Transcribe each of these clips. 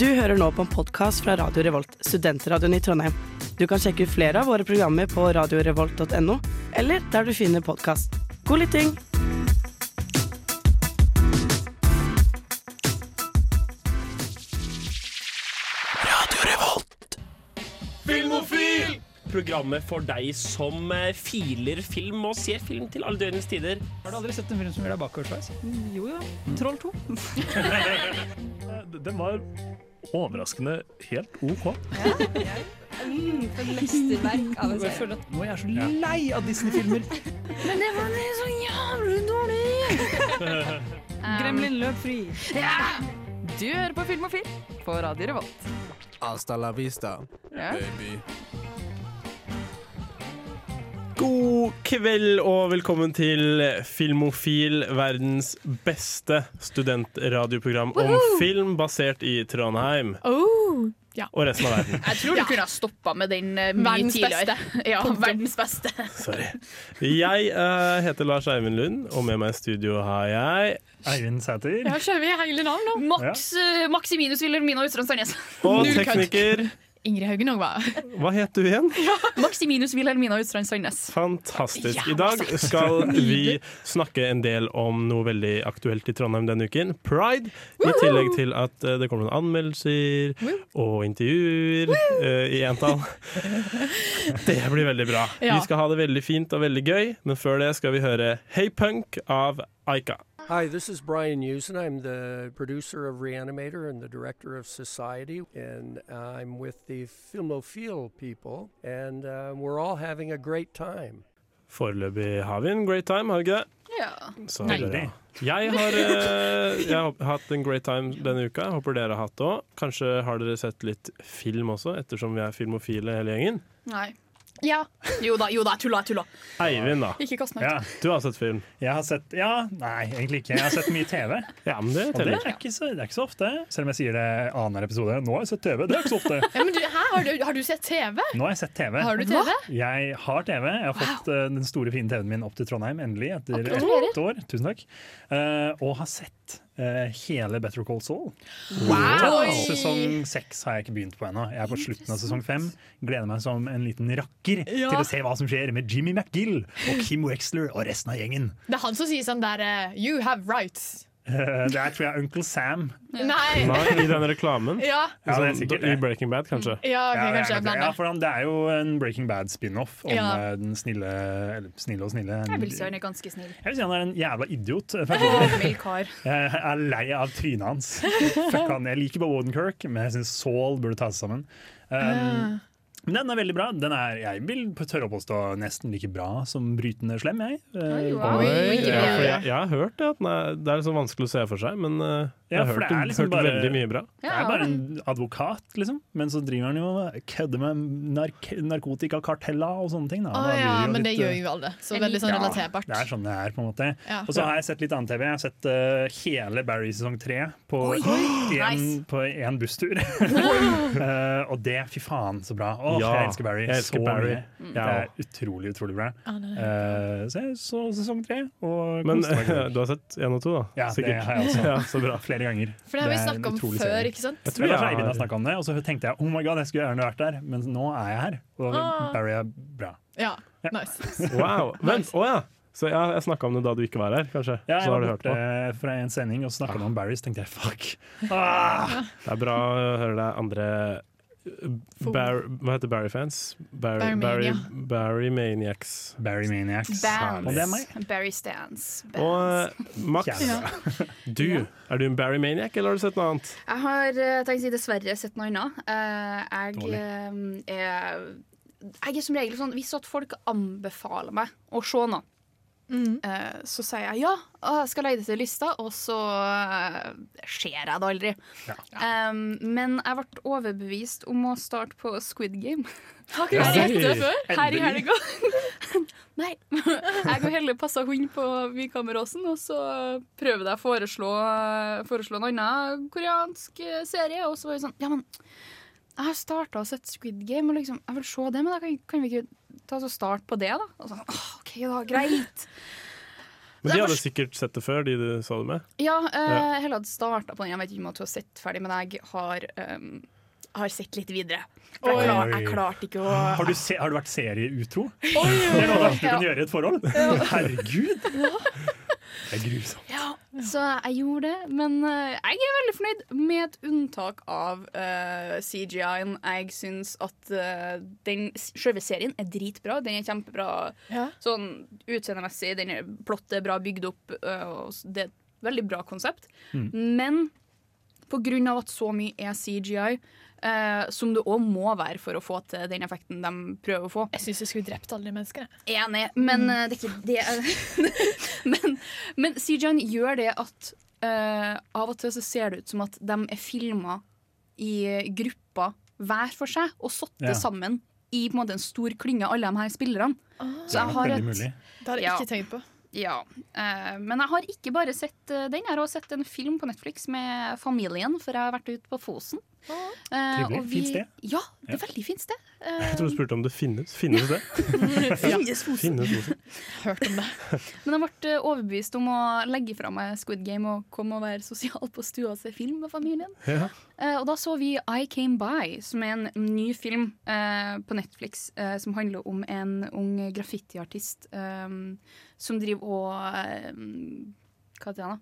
Du hører nå på en podkast fra Radio Revolt, studentradioen i Trondheim. Du kan sjekke ut flere av våre programmer på radiorevolt.no, eller der du finner podkast. God lytting! Filmofil! Programmet for deg som eh, filer film og ser film til alle døgnets tider. Har du aldri sett en film som gjør deg bakoversveis? Jo jo. Troll 2. Den var overraskende helt OK. Ja, ja. Mm, mesterverk av en serie. nå er jeg så lei av Disney-filmer. Men det var så jævlig dårlig! Gremlin løp fri. Du hører på Film og Film på Radio Revolt. Hasta la vista, Ja. baby. God kveld og velkommen til Filmofil, verdens beste studentradioprogram om film basert i Trondheim Oh, ja. og resten av verden. Jeg tror du kunne ha stoppa med den uh, mye Verdens tidligere. beste. Ja, Punktum. verdens beste. Sorry. Jeg uh, heter Lars Eivind Lund, og med meg i studio har jeg Eivind Sæter. Ja, kjører vi hele navn nå? Max, uh, Maximinus Wilhelmina Utstrand Sandnes. Og tekniker. Ingrid Haugen òg, var Hva het du igjen? Maximinus Wilhelmina Utstrand Sandnes. Fantastisk. I dag skal vi snakke en del om noe veldig aktuelt i Trondheim denne uken. Pride. I tillegg til at eh, det kommer noen anmeldelser og intervjuer uh, i entall. Det blir veldig bra. Vi skal ha det veldig fint og veldig gøy, men før det skal vi høre Hey Punk av Aika. Hi, this is Brian Usen. I'm the producer of Reanimator and the director of Society, and I'm with the Filmophile people, and uh, we're all having a great time. Foreløpig har vi en great time, har vi ikke det? Ja. Så Nei. dere- Jeg har, eh, jeg har hatt en great time denne uka. Håper dere har hatt det òg. Kanskje har dere sett litt film også, ettersom vi er filmofile hele gjengen. Nei. Ja. Jo da, jo da, tulla, tulla. Eivind, da. Ikke kast meg Ja. Du har sett film. jeg har sett Ja, nei, egentlig ikke. Jeg har sett mye TV. Ja, men det Og det er ikke så, det er ikke så ofte. Selv om jeg sier det annenhver episode. Nå har jeg sett TV. Det er ikke så ofte. Ja, men du, hæ, har, du, har du sett TV? Nå har jeg sett TV. Har du TV? Jeg har TV. Jeg har fått uh, den store, fine TV-en min opp til Trondheim endelig etter ett år. Tusen takk. Uh, og har sett hele Better Call Saul. Wow! Sesong seks har jeg ikke begynt på ennå. Jeg er på slutten av sesong fem. Gleder meg som en liten rakker Ja. til å se hva som skjer med Jimmy McGill og Kim Wexler og resten av gjengen. Det er han som sier sånn der eh, You have rights. Eh, det er tror jeg Uncle Sam. Nei. Nei, I den reklamen. Ja, Ja, det er sikkert I. Breaking Bad, kanskje. ja okay, Ja, kanskje er, det. ja, for han, det er jo en Breaking Bad-spin-off om Ja. eh, den snille Eller snille og snille. Jeg vil si han er ganske snill. Jeg vil si han er en jævla idiot. Mild kar. Jeg er lei av trynet hans. Fuck han. Jeg liker Bob Odenkirk, men jeg syns Saul burde ta seg sammen. Um, men den er veldig bra. Den er, jeg vil på tørre å påstå nesten like bra som Brytende slem. Jeg. Oi, wow. Oi, ja, for jeg, jeg har hørt det. At den er, det er så vanskelig å se for seg, men eh, jeg Ja, har hørt, det er liksom hørt bare- veldig mye bra. Det er bare en advokat, liksom. Men så driver han jo og kødder med nark narkotikakarteller og sånne ting. Da ja, men det gjør uh, jo alle. Så veldig sånn Ja. Det er sånn det er, på en måte. Ja. Og så har jeg sett litt annen TV. Jeg har sett uh, hele Barry sesong tre på én nice. en busstur. Uh, og det, fy faen, så bra. Åh, Ja, jeg elsker Barry jeg elsker så Barry. mye. Det er utrolig, utrolig bra. Ja, er- Uh, så jeg så sesong tre, og Men du har sett én og to, da? Ja, det har jeg også. Ja, så bra. Flere ganger. For det har vi snakka om før, serie. ikke sant? Jeg tror tror Eivind har snakka om det, og så tenkte jeg oh my god, jeg skulle gjerne vært der, men nå er jeg her. Og Ah. Barry er bra. Ja, Ja. nice. Wow. Vent, å ja! Så ja, jeg snakka om det da du ikke var her, kanskje? Ja, så jeg har var du hørt på. borte fra en sending og snakka om Barry, så tenkte jeg fuck. Ah. Det er bra å høre deg andre Bar Hva heter Barry-fans? Barry, Barry, Barry Maniacs. Barry Maniacs. Bands. Og det er meg. Barry Stans. Bands. Og Max, ja. du, er du en Barry Maniac, eller har du sett noe annet? Jeg har eh, tenkt å si dessverre sett noe annet. Eh, jeg eh, er Jeg er som regel sånn Hvis at folk anbefaler meg å se noe, eh, så sier jeg ja, og jeg skal legge det til lista, og så eh, ser jeg det aldri. Um, men jeg ble overbevist om å starte på Squid Game. Har ikke du sett det før? Her i helga. Nei. Jeg og Helle passa hund på Vikameråsen, og så prøvde jeg å foreslå, foreslå en annen koreansk serie, og så var vi sånn Ja, men jeg har starta å sett Squid Game, og liksom, jeg vil se det, men da kan, kan vi ikke ta så start på det, da? Og så, «Åh, OK, da, greit. Men de hadde sikkert sett det før, de du så det med. Ja, uh, Ja. Helle hadde starta på den. Jeg vet ikke om du hun har sett ferdig, men jeg har, um, har sett litt videre. Jeg, klar, jeg klarte ikke å Har du, se, har du vært serieutro? Det er noe av det verste du kan gjøre i et forhold. Herregud! Det er grusomt. Ja, så jeg gjorde det. Men eh, jeg er veldig fornøyd, med et unntak av uh, CGI-en. Jeg syns at uh, den selve serien er dritbra. Den er kjempebra Ja. sånn utseendemessig. Den er plott er bra bygd opp. Uh, og det er et veldig bra konsept. Men på grunn av at så mye er CGI, eh, som det òg må være for å få til den effekten de prøver å få, Jeg syns jeg skulle drept alle de menneskene. Enig, men uh, det er ikke det Men, men CJ-en gjør det at uh, av og til så ser det ut som at de er filma i grupper hver for seg og satt Ja. sammen i på en måte en stor klynge, alle de her spillerne. Så jeg har et. Det har jeg Ja. ikke tenkt på. Ja, eh, Men jeg har ikke bare sett eh, den. Jeg har også sett en film på Netflix med familien, for jeg har vært ute på Fosen. Uh, Trivelig. Vi... Fint sted. Ja, det er veldig fint sted. Uh... Jeg trodde du spurte om det finnes. Finnes det? finnes Fosen. Finnes Fosen. Hørt om det. Men jeg ble overbevist om å legge fra meg Squid Game og komme og være sosial på stua og se film med familien. Ja. Uh, og da så vi I Came By, som er en ny film eh, på Netflix som handler om en ung graffitiartist eh, som driver og eh, Hva heter det? da?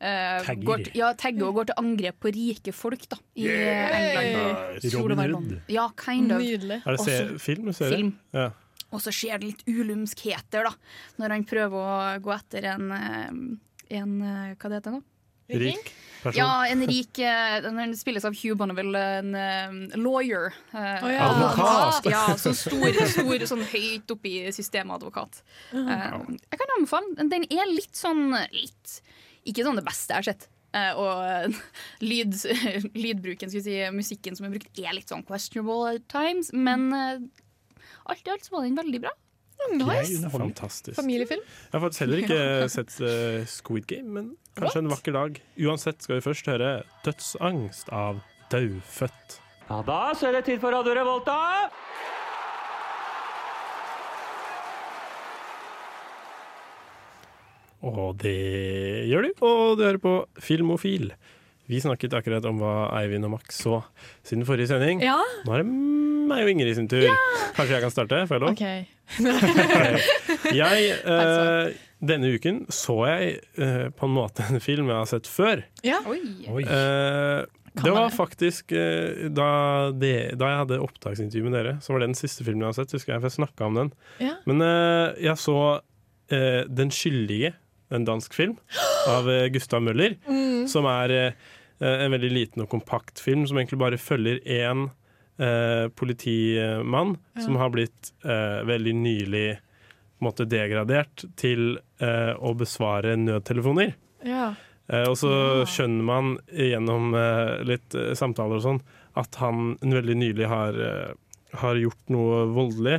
Eh, Tagger. Går, til- ja, tagger og går til angrep på rike folk da, i England. Robin. Hood. Ja, kind of. Nydelig. Er det se film? Serie? Film. Ja. Og så skjer det litt ulumskheter, da, når han prøver å gå etter en, eh, en Hva det heter det nå? Rik person? Ja, en rik eh, Den spilles av Hugh Bonneville, en eh, lawyer. Uh, oh, ja. Advokat. Ja, så stor, stor sånn høyt oppe i systemet advokat. Uh, jeg kan anbefale den. Den er litt sånn litt, Ikke sånn det beste jeg har sett. Uh, og lyd, lydbruken, skal vi si, musikken som er brukt, er litt sånn questionable at times. Men alt i alt så var den veldig bra. Nice. Fantastisk. Familiefilm. Jeg har faktisk heller ikke sett eh, Squid Game, men kanskje en vakker dag. Uansett skal vi først høre 'Dødsangst' av Daufødt. Ja da, så er det tid for Radio Revolta! Og det gjør du, og du hører på Filmofil. Vi snakket akkurat om hva Eivind og Max så siden forrige sending. Ja, Nå er det meg og Ingrid sin tur. Kanskje jeg kan starte? Får jeg lov? OK. Ok. Jeg, eh, denne uken så jeg eh, på en måte en film jeg har sett før. Ja. Oi. Oi. Eh, det var faktisk eh, da, det, da jeg hadde opptaksintervju med dere, så var det den siste filmen jeg har sett. Husker jeg, for jeg snakka om den. Ja. Men eh, jeg så eh, Den skyldige, en dansk film, av eh, Gustav Møller. Mm. Som er eh, en veldig liten og kompakt film som egentlig bare følger én eh, politimann som har blitt eh, veldig nylig måte degradert til eh, å besvare nødtelefoner. ja. Eh, og så Ja. skjønner man gjennom eh, litt eh, samtaler og sånn at han veldig nylig har, eh, har gjort noe voldelig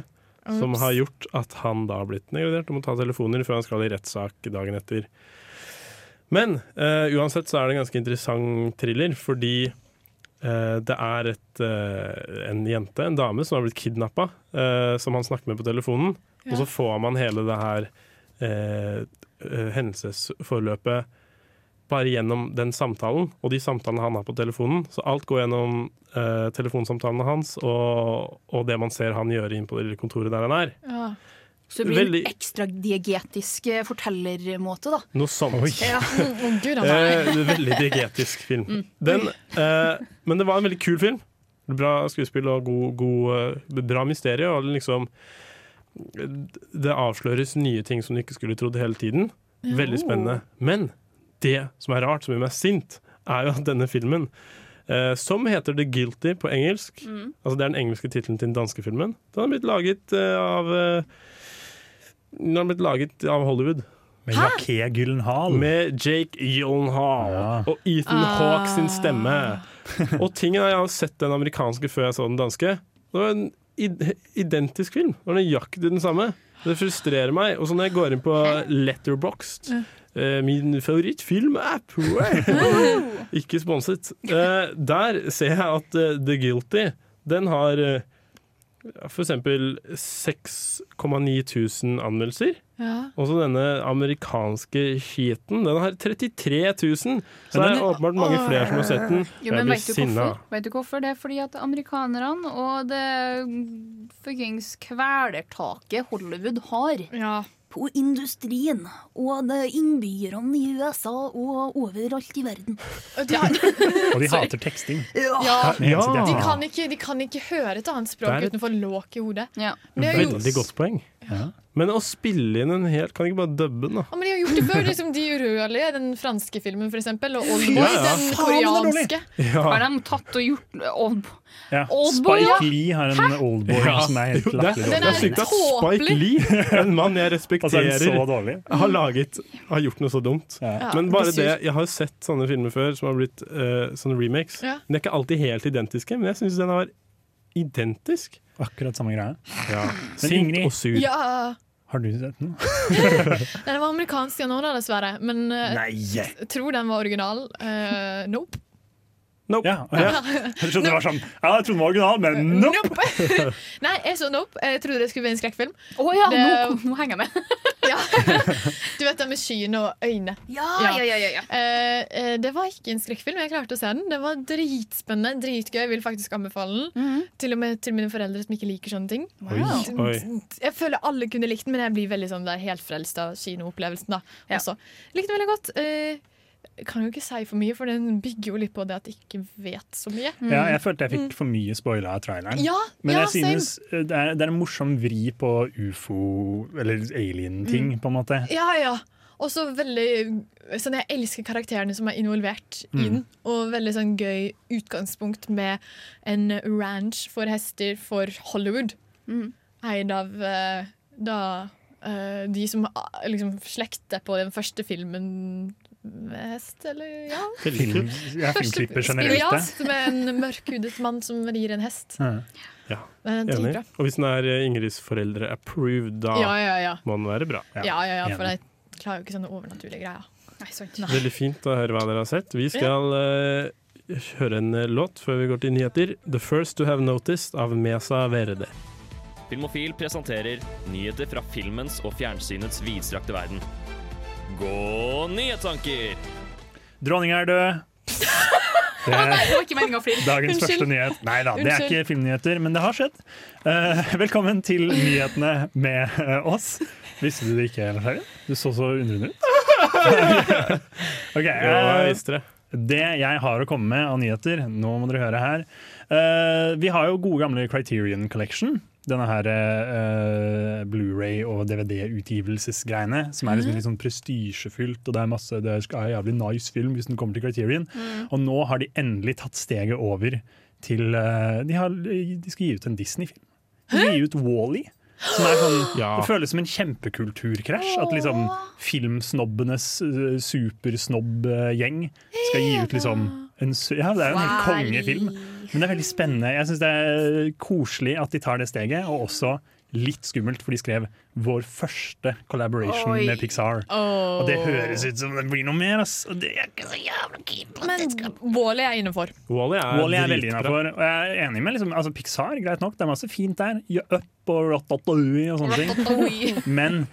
som Ups. har gjort at han da har blitt degradert og må ta telefoner før han skal i rettssak dagen etter. Men uh, uansett så er det en ganske interessant thriller, fordi uh, det er et, uh, en jente, en dame, som har blitt kidnappa, som han snakker med på telefonen. Ja. Og så får man hele det her hendelsesforløpet bare gjennom den samtalen og de samtalene han har på telefonen. Så alt går gjennom telefonsamtalene hans og, og det man ser han gjøre inn på det lille kontoret der han er. ja. Så det blir Veldig- en ekstra diegetisk eh, fortellermåte, da. Noe sånt. Ja. Å, gud. Eh, veldig diegetisk film. Den, eh, men det var en veldig kul film. Bra skuespill og god, god, eh, bra mysterium. Og liksom, det avsløres nye ting som du ikke skulle trodd hele tiden. Veldig spennende. Men det som er rart, som gjør meg sint, er jo at denne filmen, eh, som heter The Guilty på engelsk Altså Det er den engelske tittelen til den danske filmen. Den har blitt laget eh, av eh, Den har blitt laget av Hollywood. Med Jaké Gyllenhaal. Med Jake Gyllenhaal Ja. og Ethan Ah. Hawke sin stemme. Og tingen er, Jeg har sett den amerikanske før jeg så den danske. Det var en identisk film. Det var nøyaktig den samme. Det frustrerer meg. Og så når jeg går inn på Letterboxd, Min min favorittfilmapp Ikke sponset. Eh, der ser jeg at eh, The Guilty, den har for eksempel 6,9 tusen anmeldelser. Ja. Også denne amerikanske skiten. Den har 33 000, så Men det er åpenbart mange flere som har sett den. Jo, Jeg blir sinna. hvorfor? vet du hvorfor? Det er fordi at amerikanerne og det fuckings kvelertaket Hollywood har ja. På industrien og det innbyggerne i USA og overalt i verden. Og de, har, Og de hater teksting. ja. Ja. de, kan ikke, de kan ikke høre et annet språk er et- utenfor låk i hodet. Ja. Veldig godt poeng. Ja. Men å spille inn en helt Kan ikke bare dubbe den, da? Ja, men de har gjort det før. Liksom De urørlige, den franske filmen for eksempel, og Oldboy, Ja, ja. den koreanske. koreanske. Har de tatt og gjort Oldboy? Ja. Oldboy. Spike Lee har en oldboy Ja. som er helt det, latterlig det er sykt at Spike. Lee, en mann jeg er respekterer, altså, har laget Har gjort noe så dumt. Ja. Ja, Men bare det, Jeg har jo sett sånne filmer før som har blitt uh, sånne remakes. Ja. De er ikke alltid helt identiske, men jeg syns den var identisk. Akkurat samme greie. Ja. Men Sint Ingrid- og sur. Ja, Har du sett den? Den var amerikansk ja, nå, da, dessverre. Men eh, Nei! jeg tror den var original. Uh, nope. Nope. Ja, ja. Jeg trodde det var sånn Ja, jeg trodde den var original, men nope! Nei, jeg så Nope. Jeg trodde det skulle være en skrekkfilm. Å ja, Det- nå, nå henger jeg med. Ja. Du vet det med skyene og øynene. Ja, ja, ja, ja, ja. Eh, eh, det var ikke en skrekkfilm. Jeg klarte å se den. Det var dritspennende, dritgøy. Jeg vil faktisk anbefale den. Mhm. Til og med til mine foreldre som ikke liker sånne ting. Wow. Oi. Jeg føler alle kunne likt den, men jeg blir veldig sånn der, helt frelst av kinoopplevelsen. da også. Likte den veldig godt. Eh, kan jo ikke si for mye, for den bygger jo litt på det at jeg ikke vet så mye. Ja, jeg følte jeg fikk for mye spoila av traileren. Ja, Men ja jeg synes det er, det er en morsom vri på ufo, eller alien-ting, på en måte. Ja, ja. Og så veldig sånn, Jeg elsker karakterene som er involvert i Mm. den. Og veldig sånn gøy utgangspunkt med en ranch for hester for Hollywood. Mhm. Eid av eh, da eh, de som liksom slekter på den første filmen hest, eller ja? Film, ja, filmklipper generelt. det. med en mørkhudet mann som rir en hest. Ja. Ja, er Enig. Og hvis den er eh, Ingrids foreldre approved, da Ja, ja, ja. må den være bra. Ja, ja, ja, ja for jeg klarer jo ikke sånne overnaturlige greier. Nei, Nei. Veldig fint å høre hva dere har sett. Vi skal uh, høre en eh, låt før vi går til nyheter. 'The First To Have Noticed' av Mesa Verde. Filmofil presenterer nyheter fra filmens og fjernsynets vidstrakte verden. Gå nyhetstanker! Dronninga er død. Det er det var ikke meninga å flire. dagens Unnskyld. første nyhet. Nei da, det er Unnskyld. ikke filmnyheter, men det har skjedd. Eh, velkommen til nyhetene med eh, oss. Visste du det ikke, Lars Herre? Du så så undrende ut. Ok, eh, det. Det jeg har å komme med av nyheter, nå må dere høre her. Eh, vi har jo gode gamle Criterion Collection. Denne her uh, Blu-ray og DVD-utgivelsesgreiene. Som er liksom litt sånn prestisjefylt, og det er masse Det er en jævlig nice film hvis den kommer til Criterion. Og nå har de endelig tatt steget over til uh, de, har, de skal gi ut en Disney-film. De skal gi ut Wall-E. Som er sånn, Ja. Det føles som en kjempekulturkrasj. At liksom filmsnobbenes uh, supersnobb-gjeng skal gi ut liksom en, Ja, det er jo en helt kongefilm. Men det er veldig spennende. Jeg syns det er koselig at de tar det steget, og også litt skummelt, for de skrev 'vår første collaboration Oi. med Pixar'. Og det høres ut som det blir noe mer, ass. Og det er ikke så jævlig keen på. Men Wally er innenfor. Wall-E er, Wall-E er veldig innafor. Og jeg er enig med liksom, altså Pixar, greit nok, det er masse fint der. Gjør Up og Ratatouille og sånne ting. Men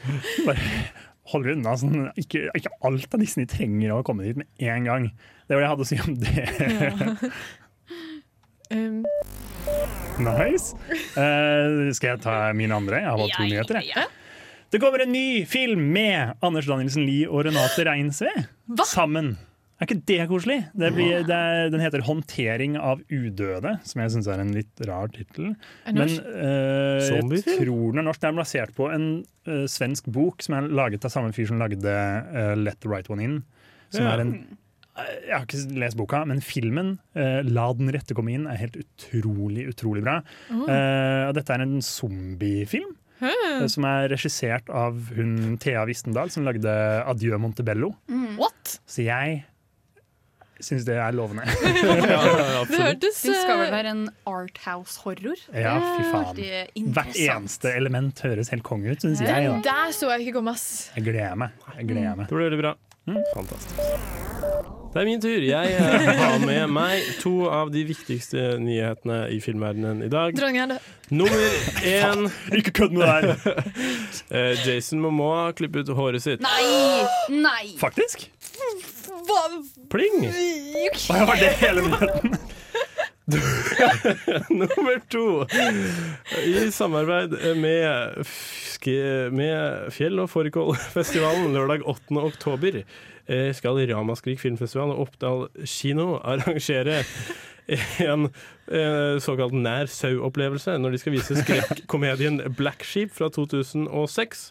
bare hold dere unna. Sånn, ikke, ikke alt av Disney trenger å komme dit med en gang. Det var det jeg hadde å si om det. Um, nice. Uh, skal jeg ta mine andre? Jeg har valgt to Ja, nyheter. jeg. ja. Det kommer en ny film med Anders Danielsen Lie og Renate Reinsve sammen. Er ikke det koselig? Det blir, det er, den heter 'Håndtering av udøde', som jeg syns er en litt rar tittel. Men eh, jeg tror den er norsk. Den er basert på en uh, svensk bok som er laget av samme fyr som lagde uh, 'Let the Right One In'. Som Ja. er en Jeg har ikke lest boka, men filmen, uh, 'La den rette komme inn', er helt utrolig, utrolig bra. Mm. Uh, dette er en zombiefilm. eh, Som er regissert av hun Thea Wistendal, som lagde 'Adjø Montebello'. What? Så jeg syns det er lovende. Det hørtes Det skal vel være en arthouse-horror? Ja, fy faen. Er Hvert eneste element høres helt konge ut, syns jeg. Da. der så jeg ikke komme, ass. Jeg gleder meg. Jeg gleder meg. Det blir veldig bra. Mm. Fantastisk. Det er min tur. Jeg eh, har med meg to av de viktigste nyhetene i filmverdenen i dag. Dronning Nummer én Ikke kødd med det her! eh, Jason Momoa har klippet håret sitt. Nei! Nei! Faktisk. Hva? Pling! Hva var det hele nyheten? Nummer to. I samarbeid med, med Fjell- og Fårikålfestivalen lørdag 8. oktober skal Ramaskrik filmfestival og Oppdal kino arrangere en eh, såkalt nær sau-opplevelse når de skal vise skrekkomedien Black Sheep fra 2006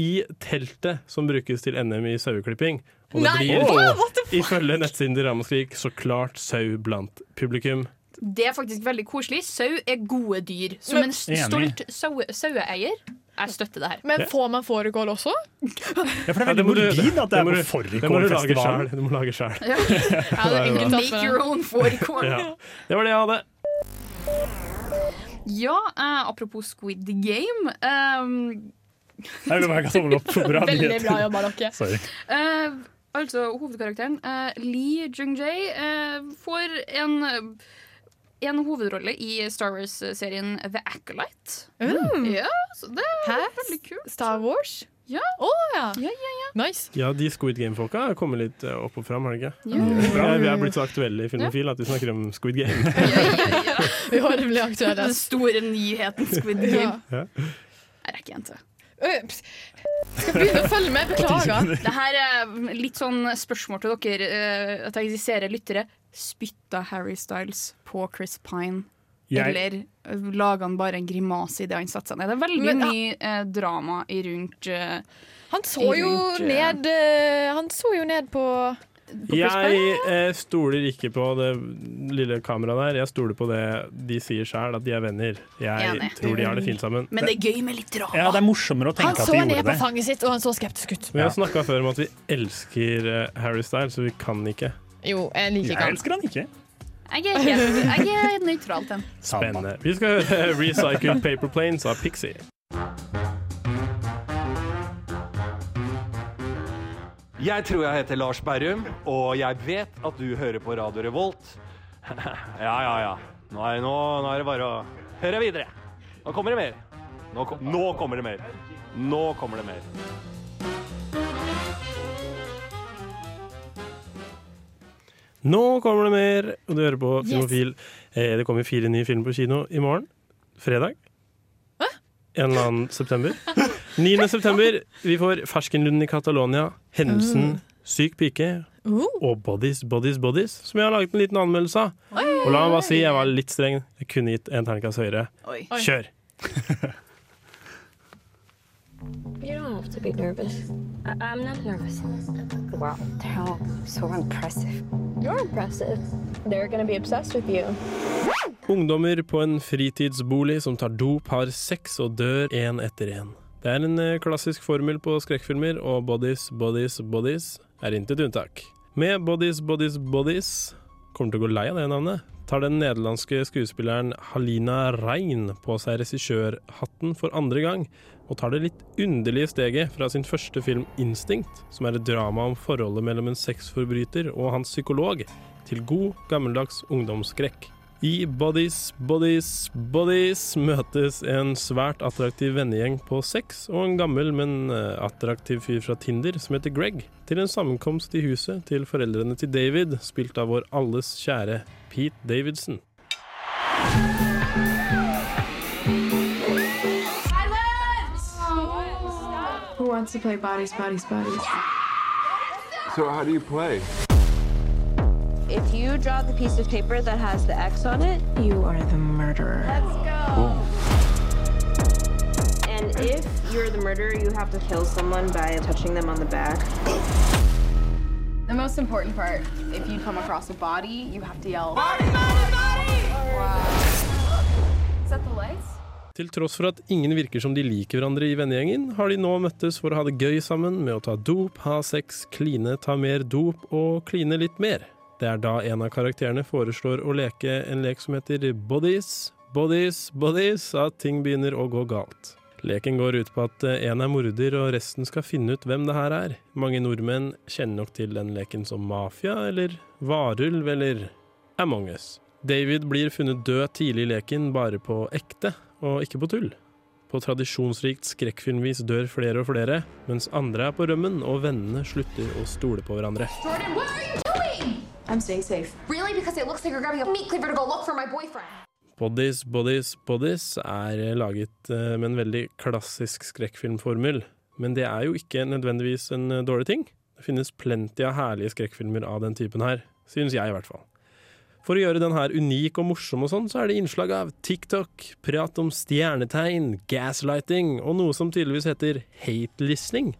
i teltet som brukes til NM i saueklipping. Og det Nei, blir, oh, ifølge nettsiden til Ramaskrik, så klart sau blant publikum. Det er faktisk veldig koselig. Sau er gode dyr. Som Men- en stolt saueeier. Jeg støtter det her. Men får man fårikål også? Ja, for det er veldig må du- morbid at det er du- på Det må du lage Fårikålfestivalen. sjøl. Må lage sjøl. Ja, det Make your own fårikål. Ja. Det var det jeg hadde. Ja, eh, apropos Squid Game. Um, Jeg vil bare tommel opp for bra Veldig bra jobba, dere. Sorry. Uh, altså, hovedkarakteren uh, Lee Jung-jae uh, får en en hovedrolle i Star Wars-serien The Acolyte. Mm. Ja, så det er Hæ? veldig kult. Star Wars? Ja. Oh, ja. Ja, ja, ja. Nice. Ja, de Squid Game-folka har kommet litt eh, opp og fram, har de ikke? Ja. Vi er blitt så aktuelle i Filmofil at vi snakker om Squid Game. Vi har blir aktuelle. Den store nyheten Squid Game. Ja. Jeg rekker en til. Skal begynne å følge med. Beklager. Det her er litt sånn spørsmål til dere, eh, at jeg eksisterer lyttere. Spytta Harry Styles på Chris Pine? Jeg- Eller eh, laga han bare en grimase idet han satte seg ned? Det er veldig Men, mye eh, drama i rundt eh, Han så Rundt, jo ned eh, Han så jo ned på Jeg eh, stoler ikke på det lille kameraet der. Jeg stoler på det de sier sjøl, at de er venner. Jeg Enig. tror de har det fint sammen. Men det er gøy med litt drama. Ja, det er morsommere å Han tenke at så ned på fanget sitt, og han så skeptisk ut. Vi har snakka før om at vi elsker eh, Harry Styles, så vi kan ikke. Jo, jeg liker Jeg ikke han. elsker han ikke. Jeg er helt jeg er nøytral til den. Spennende. Vi skal høre Recycled Paper Planes av Pixie. Jeg tror jeg heter Lars Berrum, og jeg vet at du hører på Radio Revolt. ja, ja, ja. Nå er, nå, nå er det bare å høre videre. Nå kommer det mer. Nå, kom, nå kommer det mer. Nå kommer det mer. Nå kommer det mer, og du hører på Filmofil. Eh, det kommer fire nye filmer på kino i morgen. Fredag. Hæ? En eller annen september. 9. september. Vi får Ferskenlunden i Catalonia, Hendelsen, Syk pike Uh. og Bodies, Bodies, Bodies, som jeg har laget en liten anmeldelse av. Og la meg bare si, jeg var litt streng. Jeg kunne gitt en terningkast høyere. Kjør! You don't have to be nervous. I- I'm not nervous. Wow, they're so impressive. You're impressive. They're gonna be obsessed with you. Ungdommer på en fritidsbolig som tar dop, har sex og dør én etter én. Det er en eh, klassisk formel på skrekkfilmer, og Bodies, Bodies, Bodies er intet unntak. Med Bodies, Bodies, Bodies kommer til å gå lei av det navnet. Tar den nederlandske skuespilleren Halina Rein på seg regissørhatten for andre gang, og tar det litt underlige steget fra sin første film 'Instinct', som er et drama om forholdet mellom en sexforbryter og hans psykolog, til god, gammeldags ungdomsskrekk. I Bodies, Bodies, Bodies møtes en svært attraktiv vennegjeng på sex og en gammel, men eh, attraktiv fyr fra Tinder som heter Greg, til en sammenkomst i huset til foreldrene til David, spilt av vår alles kjære Pete Davidson. Wants to play bodies, bodies, bodies? So how do you play? If you draw the piece of paper that has the X on it, You are the murderer. let's go. And if you're the murderer, you have to kill someone by touching them on the back. The most important part, if you come across a body, you have to yell. Is that the lights? Til tross for at ingen virker som de liker hverandre i vennegjengen, har de nå møttes for å ha det gøy sammen med å ta dop, ha sex, kline, ta mer dop og kline litt mer. Det er da en av karakterene foreslår å leke en lek som heter Bodies, Bodies, Bodies, at ting begynner å gå galt. Leken går ut på at én er morder, og resten skal finne ut hvem det her er. Mange nordmenn kjenner nok til den leken som mafia, eller varulv, eller Among us. David blir funnet død tidlig i leken, bare på ekte, og ikke på tull. På tradisjonsrikt skrekkfilmvis dør flere og flere, mens andre er på rømmen, og vennene slutter å stole på hverandre. Bodies, Bodies, Bodies er laget eh, med en veldig klassisk skrekkfilmformel. Men det er jo ikke nødvendigvis en eh, dårlig ting. Det finnes plenty av herlige skrekkfilmer av den typen her. Synes jeg, i hvert fall. For å gjøre den her unik og morsom og sånn, så er det innslag av TikTok, prat om stjernetegn, gaslighting og noe som tydeligvis heter hate listening.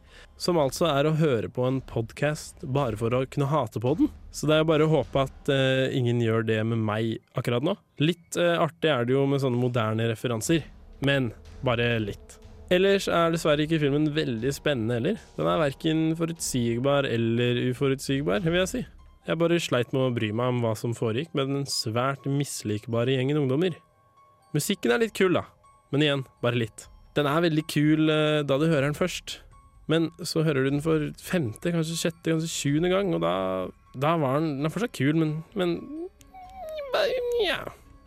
Som altså er å høre på en podkast bare for å kunne hate på den. Så det er bare å håpe at uh, ingen gjør det med meg akkurat nå. Litt uh, artig er det jo med sånne moderne referanser, men bare litt. Ellers er dessverre ikke filmen veldig spennende heller. Den er verken forutsigbar eller uforutsigbar, vil jeg si. Jeg bare sleit med å bry meg om hva som foregikk med den svært mislikbare gjengen ungdommer. Musikken er litt kul, da, men igjen, bare litt. Den er veldig kul eh, da du hører den først, men så hører du den for femte, kanskje sjette, kanskje sjuende gang, og da, da var den Den er fortsatt kul, men, men ja.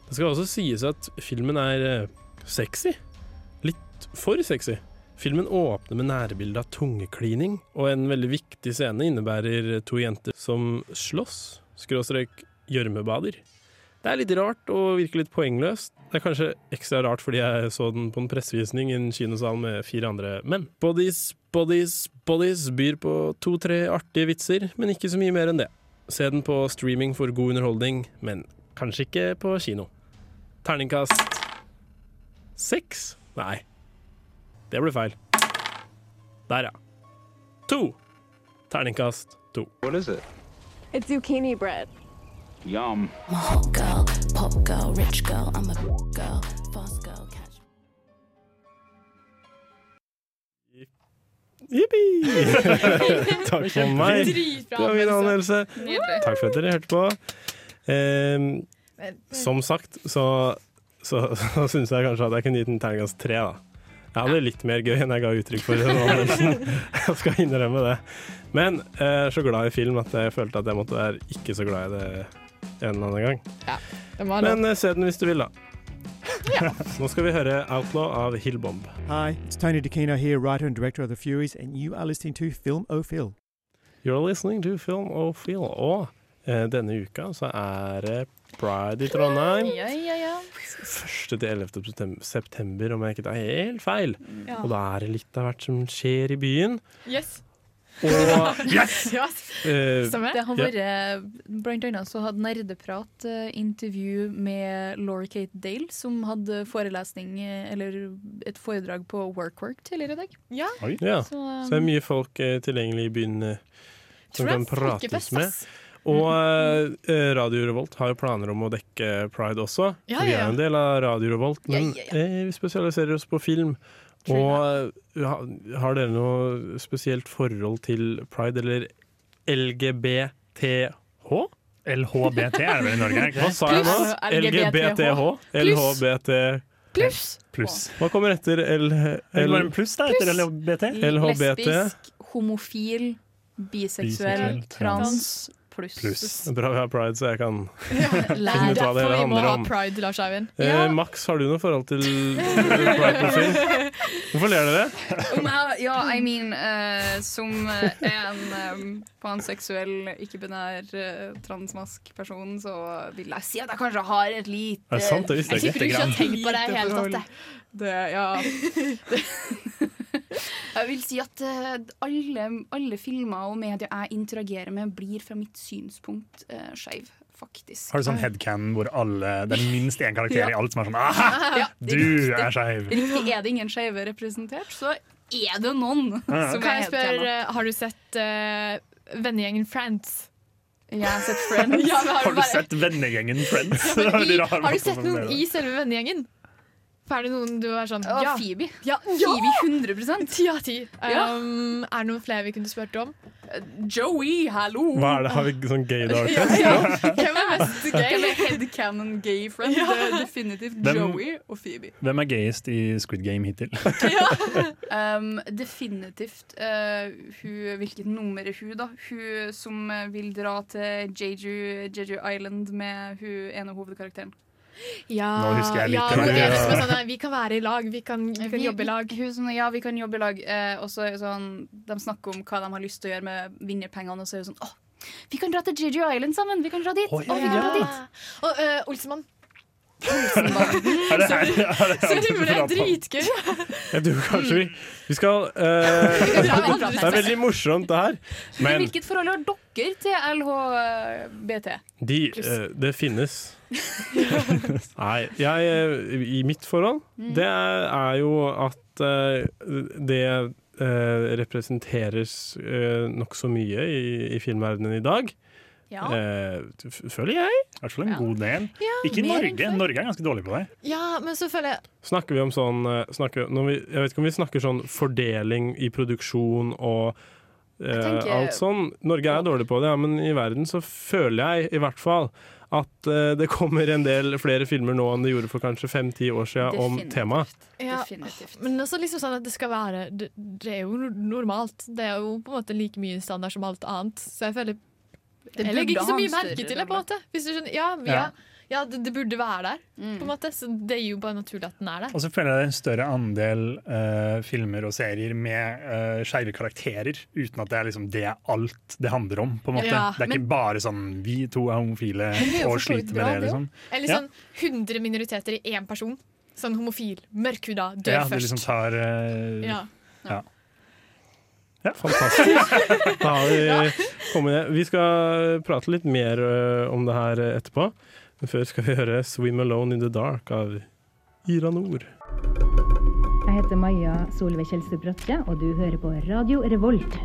Det skal også sies at filmen er eh, sexy. Litt for sexy. Filmen åpner med nærbilde av tungeklining, og en veldig viktig scene innebærer to jenter som slåss, skråstrek gjørmebader. Det er litt rart og virker litt poengløst. Det er kanskje ekstra rart fordi jeg så den på en pressevisning i en kinosal med fire andre menn. Bodies, Bodies, Bodies byr på to-tre artige vitser, men ikke så mye mer enn det. Se den på streaming for god underholdning, men kanskje ikke på kino. Terningkast seks? Nei, det ble feil. Der, ja. To. Terningkast to. What is it? It's zucchini bread. Yum. I'm a hot girl, girl, girl. I'm a girl, fast girl. Catch Jippi! Takk for meg. Dritbra Det var min anmeldelse. Takk for at dere hørte på. Ehm, som sagt så, så, så syns jeg kanskje at jeg kunne gitt en terningkast tre, da. Jeg hadde litt mer gøy enn jeg ga uttrykk for. Jeg skal innrømme det. Men jeg er så glad i film at jeg følte at jeg måtte være ikke så glad i det en eller annen gang. Ja. Men eh, se den hvis du vil, da. Nå skal vi høre 'Outlaw' av Hillbomb. Hi, it's Tony DeCino here, writer and director of The Furies, and you are listening to Film O'Phil. Phil. You're listening to Film O'Phil. Feel. Og eh, denne uka så er det Pride i Trondheim. Ja, ja, ja. 1. til 11. september, om jeg ikke tar helt feil. Ja. Og da er det litt av hvert som skjer i byen. Yes. Og Yes! eh, Stemmer. Det har vært, Blant annet så hadde Nerdeprat eh, intervju med Laura Kate Dale, som hadde forelesning, eh, eller et foredrag på WorkWork tidligere i dag. Ja. Ja, Så, så, um, det er mye folk eh, tilgjengelig i byen eh, som kan prates med. ass. Og eh, Radio Revolt har jo planer om å dekke Pride også. Ja, Vi er jo en del av Radio Revolt, men Ja, eh, vi spesialiserer oss på film. Og eh, har dere noe spesielt forhold til pride, eller LGBTH? LHBT er det vel i Norge? ikke Hva sa jeg nå? LGBTH? LHBT Pluss. Plus. Hva kommer etter L... L pluss da, etter LHBT? Lesbisk, homofil, biseksuell, Biseksuell, trans, pluss. Plus. Bra vi har pride, så jeg kan ja, finne ut hva det Derfor vi må ha pride, Lars Eivind. Eh, Max, har du noe forhold til pride-profil? Hvorfor ler dere? Om ja, I mean uh, Som eh, en um, panseksuell, ikke-binær uh, transmask person, så vil jeg si at jeg kanskje har et lite Er det sant? Det visste jeg Jeg ikke. Jeg sitter ikke og tenker på det i det hele tatt. Det, ja. jeg vil si at eh, alle, alle filmer og medier jeg interagerer med, blir fra mitt synspunkt uh, skeiv. Faktisk. Har du sånn headcan hvor alle, det er minst én karakter i alt som er sånn Aha! Ja, Du riktig. er skeiv! Riktig. Er det ingen skeive representert, så er det noen Ja. som Kan er jeg spørre, har du sett uh, vennegjengen Friends? Jeg har sett Friends. Ja, har, Har du bare- sett vennegjengen Friends? Ja, i, har du sett noen i selve vennegjengen? Er det noen du er sånn Ja, Ja, Phoebe. Ja, Phoebe 100 Ti av ti. Um, er det noen flere vi kunne spurt om? Joey, hallo! Hva er det? Har vi sånn gaydar Ja, test? ja. Hvem er mest gay? Hvem er headcanon gay friend? Ja. Det er definitivt Hvem- Joey og Phoebe. Hvem er gayest i Squid Game hittil? Um, definitivt uh, hun, Hvilket nummer er hun, da? Hun som vil dra til Jeju, Jeju Island med hun ene hovedkarakteren. Ja, Nå husker jeg litt ja, det. er liksom sånn, Vi kan være i lag, vi kan, vi kan Vi- jobbe i lag. Hun, sånn, ja, vi kan jobbe i lag. Eh, og så er sånn, de snakker om hva de har lyst til å gjøre med vinnerpengene, og så er det sånn åh, vi kan dra til Gigi Island sammen! Vi kan dra dit! Å, Å, vi kan dra dit! Og uh, Olsemann. Det her- det Sorry, men det er dritgøy. Jeg tror kanskje vi, vi skal eh, Vi videre. Det er veldig morsomt, det her. Men Hvilket forhold har dere til LHBT? de, uh, det finnes. Nei, jeg I mitt forhold, Mm. det er, er jo at uh, det uh, representeres uh, nokså mye i, i filmverdenen i dag. Ja. Uh, føler jeg. I hvert fall en god del. Ja, Ikke Norge. Norge er ganske dårlig på det. Ja, men så føler jeg Snakker vi om sånn snakker, når vi, Jeg vet ikke om vi snakker sånn fordeling i produksjon og tenker- alt sånn. Norge er dårlig på det, ja, men i verden så føler jeg i hvert fall at eh, det kommer en del flere filmer nå enn det gjorde for kanskje fem-ti år siden om temaet. ja, Definitivt. Men også liksom sånn at det skal være det, det er jo normalt. Det er jo på en måte like mye standard som alt annet. Så jeg føler Jeg legger ikke så mye merke til det, på en måte. Hvis du skjønner. Ja, Ja. ja, ja det, det burde være der, Mm. på en måte. Så det er jo bare naturlig at den er der. Og så føler jeg det er en større andel uh, filmer og serier med uh, skeive karakterer, uten at det er liksom det er alt det handler om. på en måte. Ja, det er men- ikke bare sånn 'vi to er homofile Men det er jo og sliter med det'. det liksom. Eller Ja. sånn 100 minoriteter i én person. Sånn homofil, mørkhuda, dør Ja, det først. liksom tar uh, Ja. ja. Fantastisk. Da har vi kommet ned. Vi skal prate litt mer om det her etterpå. Men før skal vi høre 'Swim Alone in the Dark' av Ira Nord. Jeg heter Maja Solveig Kjelstrup Røtke, og du hører på Radio Revolt.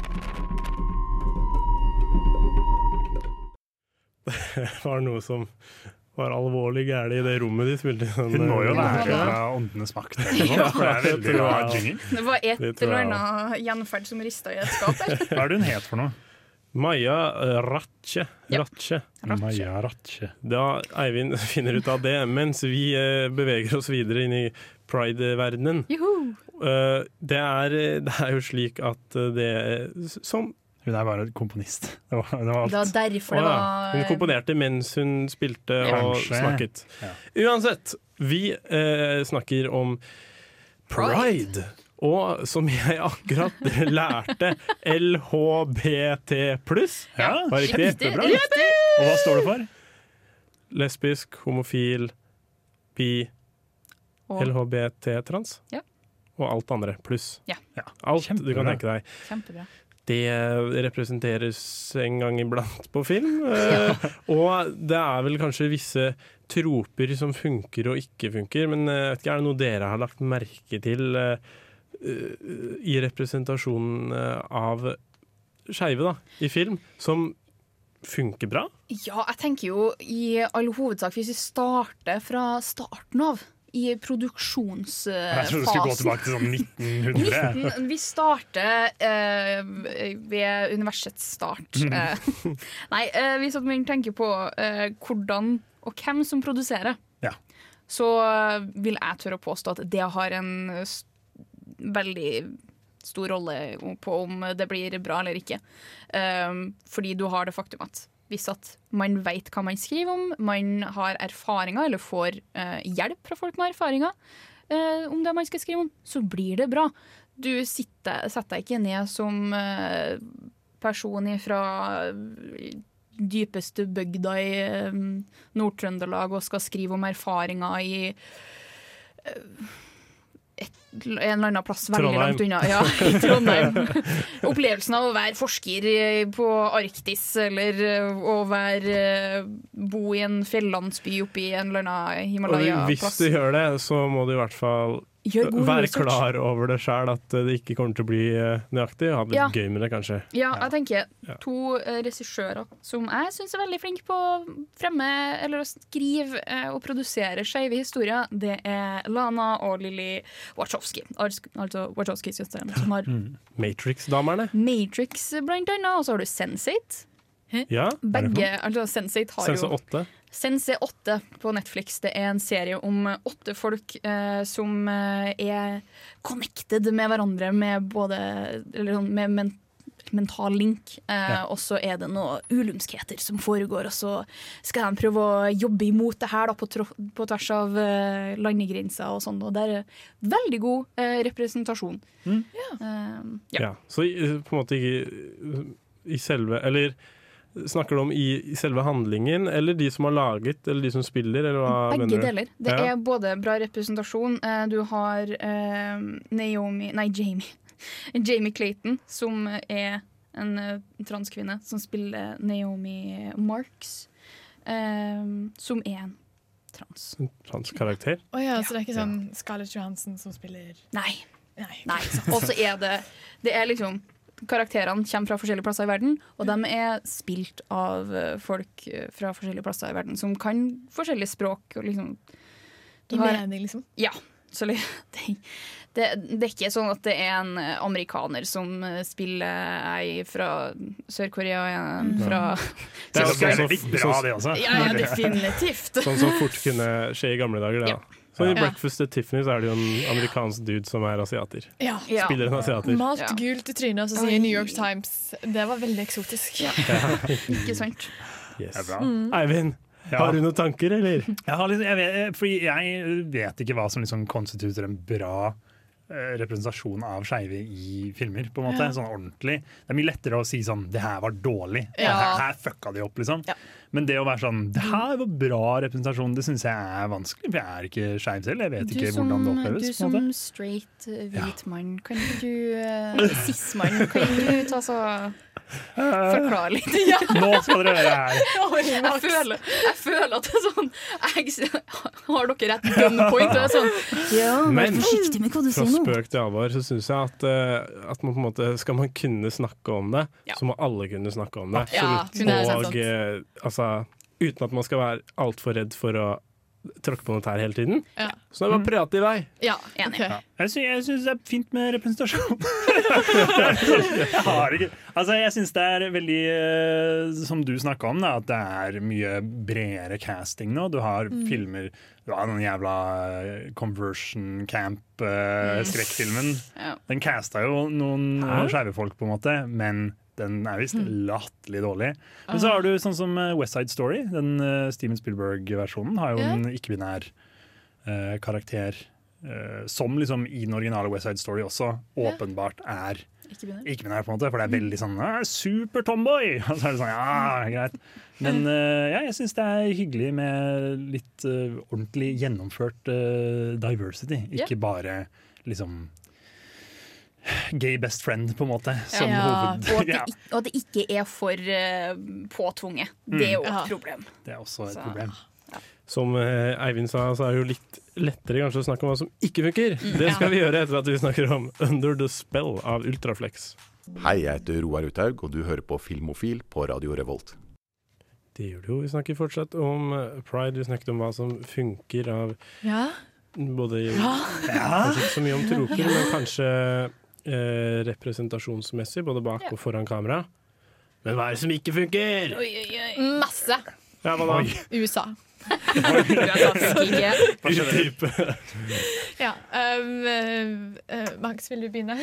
Det var noe som var alvorlig gærent i det rommet de spilte i. Sånn, Hun må jo være ja. fra Åndenes makt. Det er. Det var et eller annet gjenferd som rista i et skap. Hva er det hun het for noe? Maja Ratche. Ratche. Maja Ratche. Da Eivind finner ut av det, mens vi beveger oss videre inn i pride-verdenen. Eh, det, er, det er jo slik at eh, det Som Hun er bare komponist. Det var, det var alt. Det var derfor det var Hun komponerte mens hun spilte og Kanskje. snakket. Ja. Uansett, vi eh, snakker om pride. Og som jeg akkurat lærte, LHBT pluss. Ja, Var riktig? kjempebra. Og hva står det for? Lesbisk, homofil, bi, Og- LHBT-trans. Ja. Og alt andre pluss. Ja. Alt du kan tenke deg. Kjempebra. Det representeres en gang iblant på film. Ja. Og det er vel kanskje visse troper som funker og ikke funker, men eh, jeg vet ikke, er det noe dere har lagt merke til eh, eh, i representasjonen eh, av skeive da, i film, som funker bra? Ja, jeg tenker jo i all hovedsak, hvis vi starter fra starten av, i produksjonsfasen Jeg trodde du skulle gå tilbake til sånn 1900. 19, vi starter eh, ved universets start. Eh, nei, eh, hvis man tenker på eh, hvordan og hvem som produserer, Ja. så eh, vil jeg tørre å påstå at det har en s- veldig stor rolle på om det blir bra eller ikke. Um, fordi du har det faktum at hvis at man vet hva man skriver om, man har erfaringer eller får uh, hjelp fra folk med erfaringer uh, om det man skal skrive om, så blir det bra. Du sitter, setter deg ikke ned som uh, person fra dypeste bygda i Nord-Trøndelag og skal skrive om erfaringer i et, en eller annen plass veldig Trondheim. langt unna. Ja, i Trondheim. Opplevelsen av å være forsker på Arktis, eller eh, å være, eh, bo i en fjellandsby oppe i en eller annen Himalaya-plass. Hvis du gjør det, så må du i hvert fall Gjør god være research. klar over det sjøl, at det ikke kommer til å bli eh, nøyaktig. Ha det Ja. gøy med det, kanskje. Ja, jeg tenker Ja. to eh, regissører som jeg syns er veldig flinke på å fremme eller å skrive eh, og produsere skeive historier. Det er Lana og Lilly Wachowski. Altså Wachowski-søstrene. Som har Matrix-damerne. Matrix, blant annet, og så har du Sense8. Ja. Begge, altså Sense8 har Sense jo 8. Sense 8 på Netflix. Det er en serie om åtte folk eh, som eh, er connected med hverandre med både eller sånn, med men mental link. Eh, Ja. Og så er det noe ulumskheter som foregår, og så skal de prøve å jobbe imot det her da, på, på tvers av eh, landegrenser og sånn. Og det er veldig god eh, representasjon. Mm. Eh, Ja. Så på en måte ikke i selve Eller snakker du om i, i selve handlingen, eller de som har laget, eller de som spiller, eller hva Begge mener du? deler. Det Ja. er både bra representasjon. eh, Du har eh, Naomi Nei, Jamie. Jamie Clayton, som er en eh, transkvinne som spiller Naomi Marks. eh, som er en trans. En transkarakter? oh, ja, så det er ikke sånn Scarlett Johansson som spiller Nei. Nei. Nei. Og så er det Det er liksom Karakterene kommer fra forskjellige plasser i verden, og de er spilt av eh, folk fra forskjellige plasser i verden som kan forskjellige språk. Og liksom, I mening, liksom? Ja. Så det, det, det er ikke sånn at det er en eh, amerikaner som eh, spiller ei fra Sør-Korea og en Mm. fra Det er jo Tyskland. sånn bra, det også. Ja, ja, definitivt. Sånn som fort kunne skje i gamle dager. Da. Så I Ja. Breakfast at Tiffany så er det jo en amerikansk dude som er asiater. Ja. Spiller en asiater. Malt gult i trynet, og så sier New York Times Det var veldig eksotisk. Ikke sant? Yes. Det bra. Mm. Eivind, Ja. har du noen tanker, eller? Jeg, har litt, jeg, vet, jeg vet ikke hva som liksom konstituerer en bra eh, representasjon av skeive i filmer. på en måte, Ja. sånn ordentlig. Det er mye lettere å si sånn 'det her var dårlig', Ja. her, her fucka de opp'. liksom. Men det å være sånn 'det her var bra representasjon', det syns jeg er vanskelig. For jeg er ikke skeiv selv. Jeg vet ikke hvordan det oppleves. du som straight eh, hvit mann, kan du uh, Cis-mann, kan du ta så Forklare litt. Nå skal dere høre her. Jeg føler, jeg føler at det er sånn jeg, Har dere rett gunpoint? Og sånn Ja, Men forsiktig med hva du fra sier nå. spøk til alvor så syns jeg at, eh, at man på en måte, skal man kunne snakke om det, så må alle kunne snakke om det. Ja, Absolutt. Og eh, altså, uten at man skal være altfor redd for å tråkke på noe tær hele tiden. Ja. Så da må man prate i vei. Ja, enig. Ja. Jeg sy jeg syns det er fint med representasjon. jeg har ikke Altså, jeg syns det er veldig eh, Som du snakka om, da, at det er mye bredere casting nå. Du har Mm. filmer Du har den jævla eh, Conversion Camp-skrekkfilmen. Ja. Den casta jo noen skeive folk, på en måte, men den er visst latterlig dårlig. Men så har du sånn som eh, West Side Story. Den eh, Steven Spielberg-versjonen har jo en ikke-binær eh, karakter. eh, som liksom i den originale West Side Story også åpenbart er Ikke-binær. ikke-binær, på en måte, for det er veldig sånn «Ah, super-tomboy! Og så er det sånn, ja, greit. Men eh, ja, jeg syns det er hyggelig med litt eh, ordentlig gjennomført diversity, ikke bare liksom gay best friend, på en måte, som Ja, hoved... og, at det, og at det ikke er for uh, påtvunget. Det er jo et Ja. problem. det er også et Så- problem. Som eh, Eivind sa, så er det jo litt lettere kanskje å snakke om hva som ikke funker. Mm. Det skal vi gjøre etter at vi snakker om Under the Spell av Ultraflex. Hei, jeg heter Roar Uthaug, og du hører på Filmofil på Radio Revolt. Det gjør det jo. Vi snakker fortsatt om eh, pride. Vi snakket om hva som funker av Ja. både Ja. Kanskje ikke så mye om troper, men kanskje eh, representasjonsmessig, både bak og foran kamera. Men hva er det som ikke funker? Masse. Ja, hva da? USA. Utdype. Ja. Um, eh, eh, Max, vil du begynne?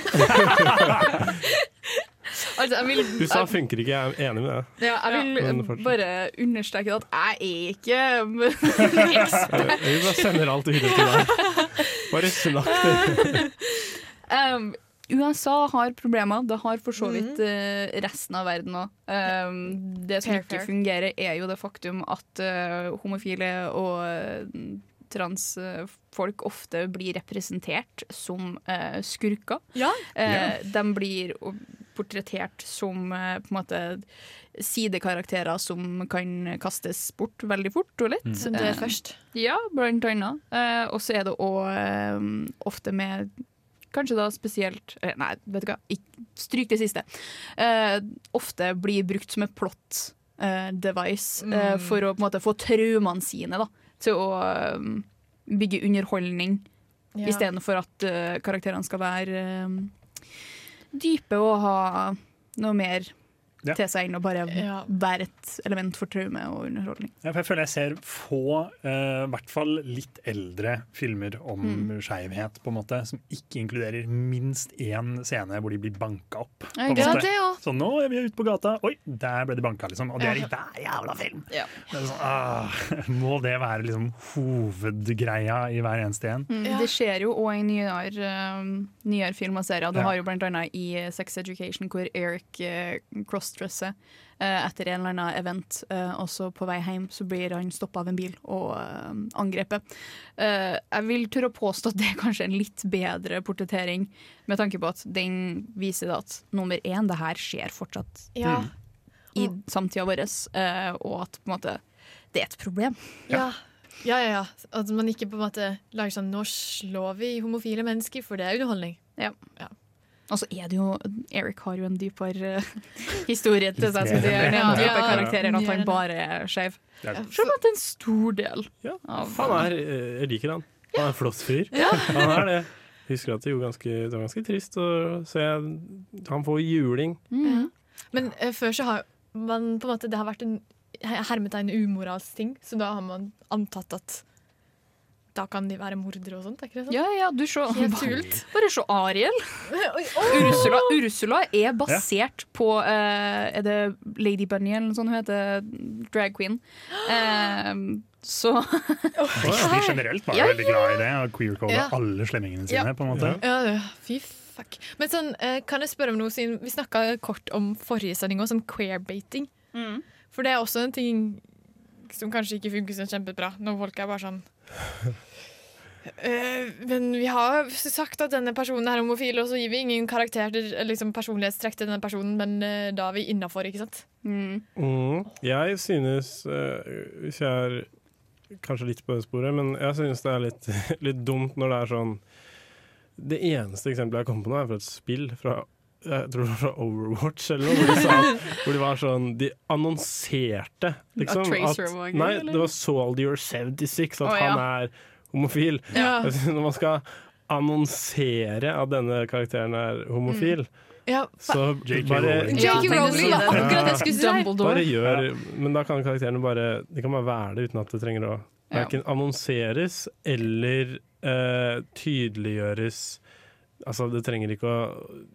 altså, jeg vil USA funker ikke, jeg er enig med det. Ja, jeg vil bare understreke at jeg er ikke ekspert. vi bare sender alt videre til deg. Bare snakk. Um, USA har problemer. Det har for så vidt uh, resten av verden òg. Um, det som Fair, ikke fair. fungerer, er jo det faktum at uh, homofile og uh, transfolk ofte blir representert som eh, skurker. Ja. Eh, De blir portrettert som eh, på en måte sidekarakterer som kan kastes bort veldig fort og lett. Mm. Som dør Eh, først. Ja, blant annet. Eh, og så er det òg ofte med Kanskje da spesielt eh, Nei, vet du hva, stryk det siste. Uh, ofte blir brukt som et plot uh, device uh, Mm. for å på en måte få traumene sine da, til å bygge underholdning, Ja. istedenfor at karakterene skal være dype og ha noe mer Ja. til seg og bare være et element for traume og underholdning. Ja, for jeg føler jeg ser få, i i hvert fall litt eldre filmer om Mm. skeivhet, på en måte, som ikke inkluderer minst én scene hvor de blir banka opp. på Ja, måte. det ja. Så nå er vi ute på gata, oi, der ble de banka, liksom. Og det er i hver jævla film! Ja. Det sånn, ah, må det være liksom hovedgreia i hver eneste en? Mm, Det skjer jo òg i nyere, uh, nyere film og serier. Du Ja. har jo blant annet i Sex Education hvor Eric uh, crossdresser eh, etter en eller annen event, Også og så på vei hjem så blir han stoppa av en bil og eh, angrepet. Eh, jeg vil tørre å påstå at det er kanskje en litt bedre portrettering, med tanke på at den viser at nummer én, det her skjer fortsatt Ja. i samtida vår, eh, og at på en måte det er et problem. Ja. Ja, ja, ja. At man ikke på en måte lager sånn Nå slår vi homofile mennesker, for det er underholdning. Ja. Ja. Og så er det jo Eric har jo en dypere historie til seg. Det er en dypere karakter enn at han bare er skeiv. Selv om det er en stor del. Ja, Han er, eh, jeg liker han. Han er en flott fyr. Han er det. Husker at det, ganske, det var ganske trist å se han får juling. Mm. Men eh, før så har man på en måte Det har vært en hermetegn umoralsk ting, så da har man antatt at da kan de være mordere og sånt. Er ikke det sånn? Ja, ja, du så, Helt kult. Bare se Ariel. Ursula, Ursula er basert på uh, Er det Lady Bunny eller noe sånt hun heter? Drag queen. Uh, så De generelt var jo Ja, veldig glad i det, og queer-code Ja. alle slemmingene sine, Ja. på en måte. Ja, fy fuck. Men sånn, eh, kan jeg spørre om noe siden vi snakka kort om forrige sending også, om Mm. For det er også en ting som kanskje ikke funker så kjempebra, når folk er bare sånn «Eh, men vi har sagt at denne personen er homofil, og så gir vi ingen karakter eller liksom personlighetstrekk til denne personen, men uh, da er vi innafor, ikke sant? Mm. Jeg synes, uh, hvis jeg er kanskje litt på det sporet, men jeg synes det er litt, litt dumt når det er sånn Det eneste eksempelet jeg kommer på nå, er fra et spill fra jeg tror det var fra Overwatch eller noe, hvor de, sa, hvor de var sånn De annonserte liksom At Nei, det var Soldier 76, at oh, ja. han er homofil. Ja. Når man skal annonsere at denne karakteren er homofil, Ja, så bare Rowling. J.K. Rowling var akkurat det jeg skulle si. Dumbledore. bare gjør, men da kan karakterene bare De kan bare være det uten at det trenger å Ja. verken annonseres eller uh, tydeliggjøres Altså, det trenger ikke å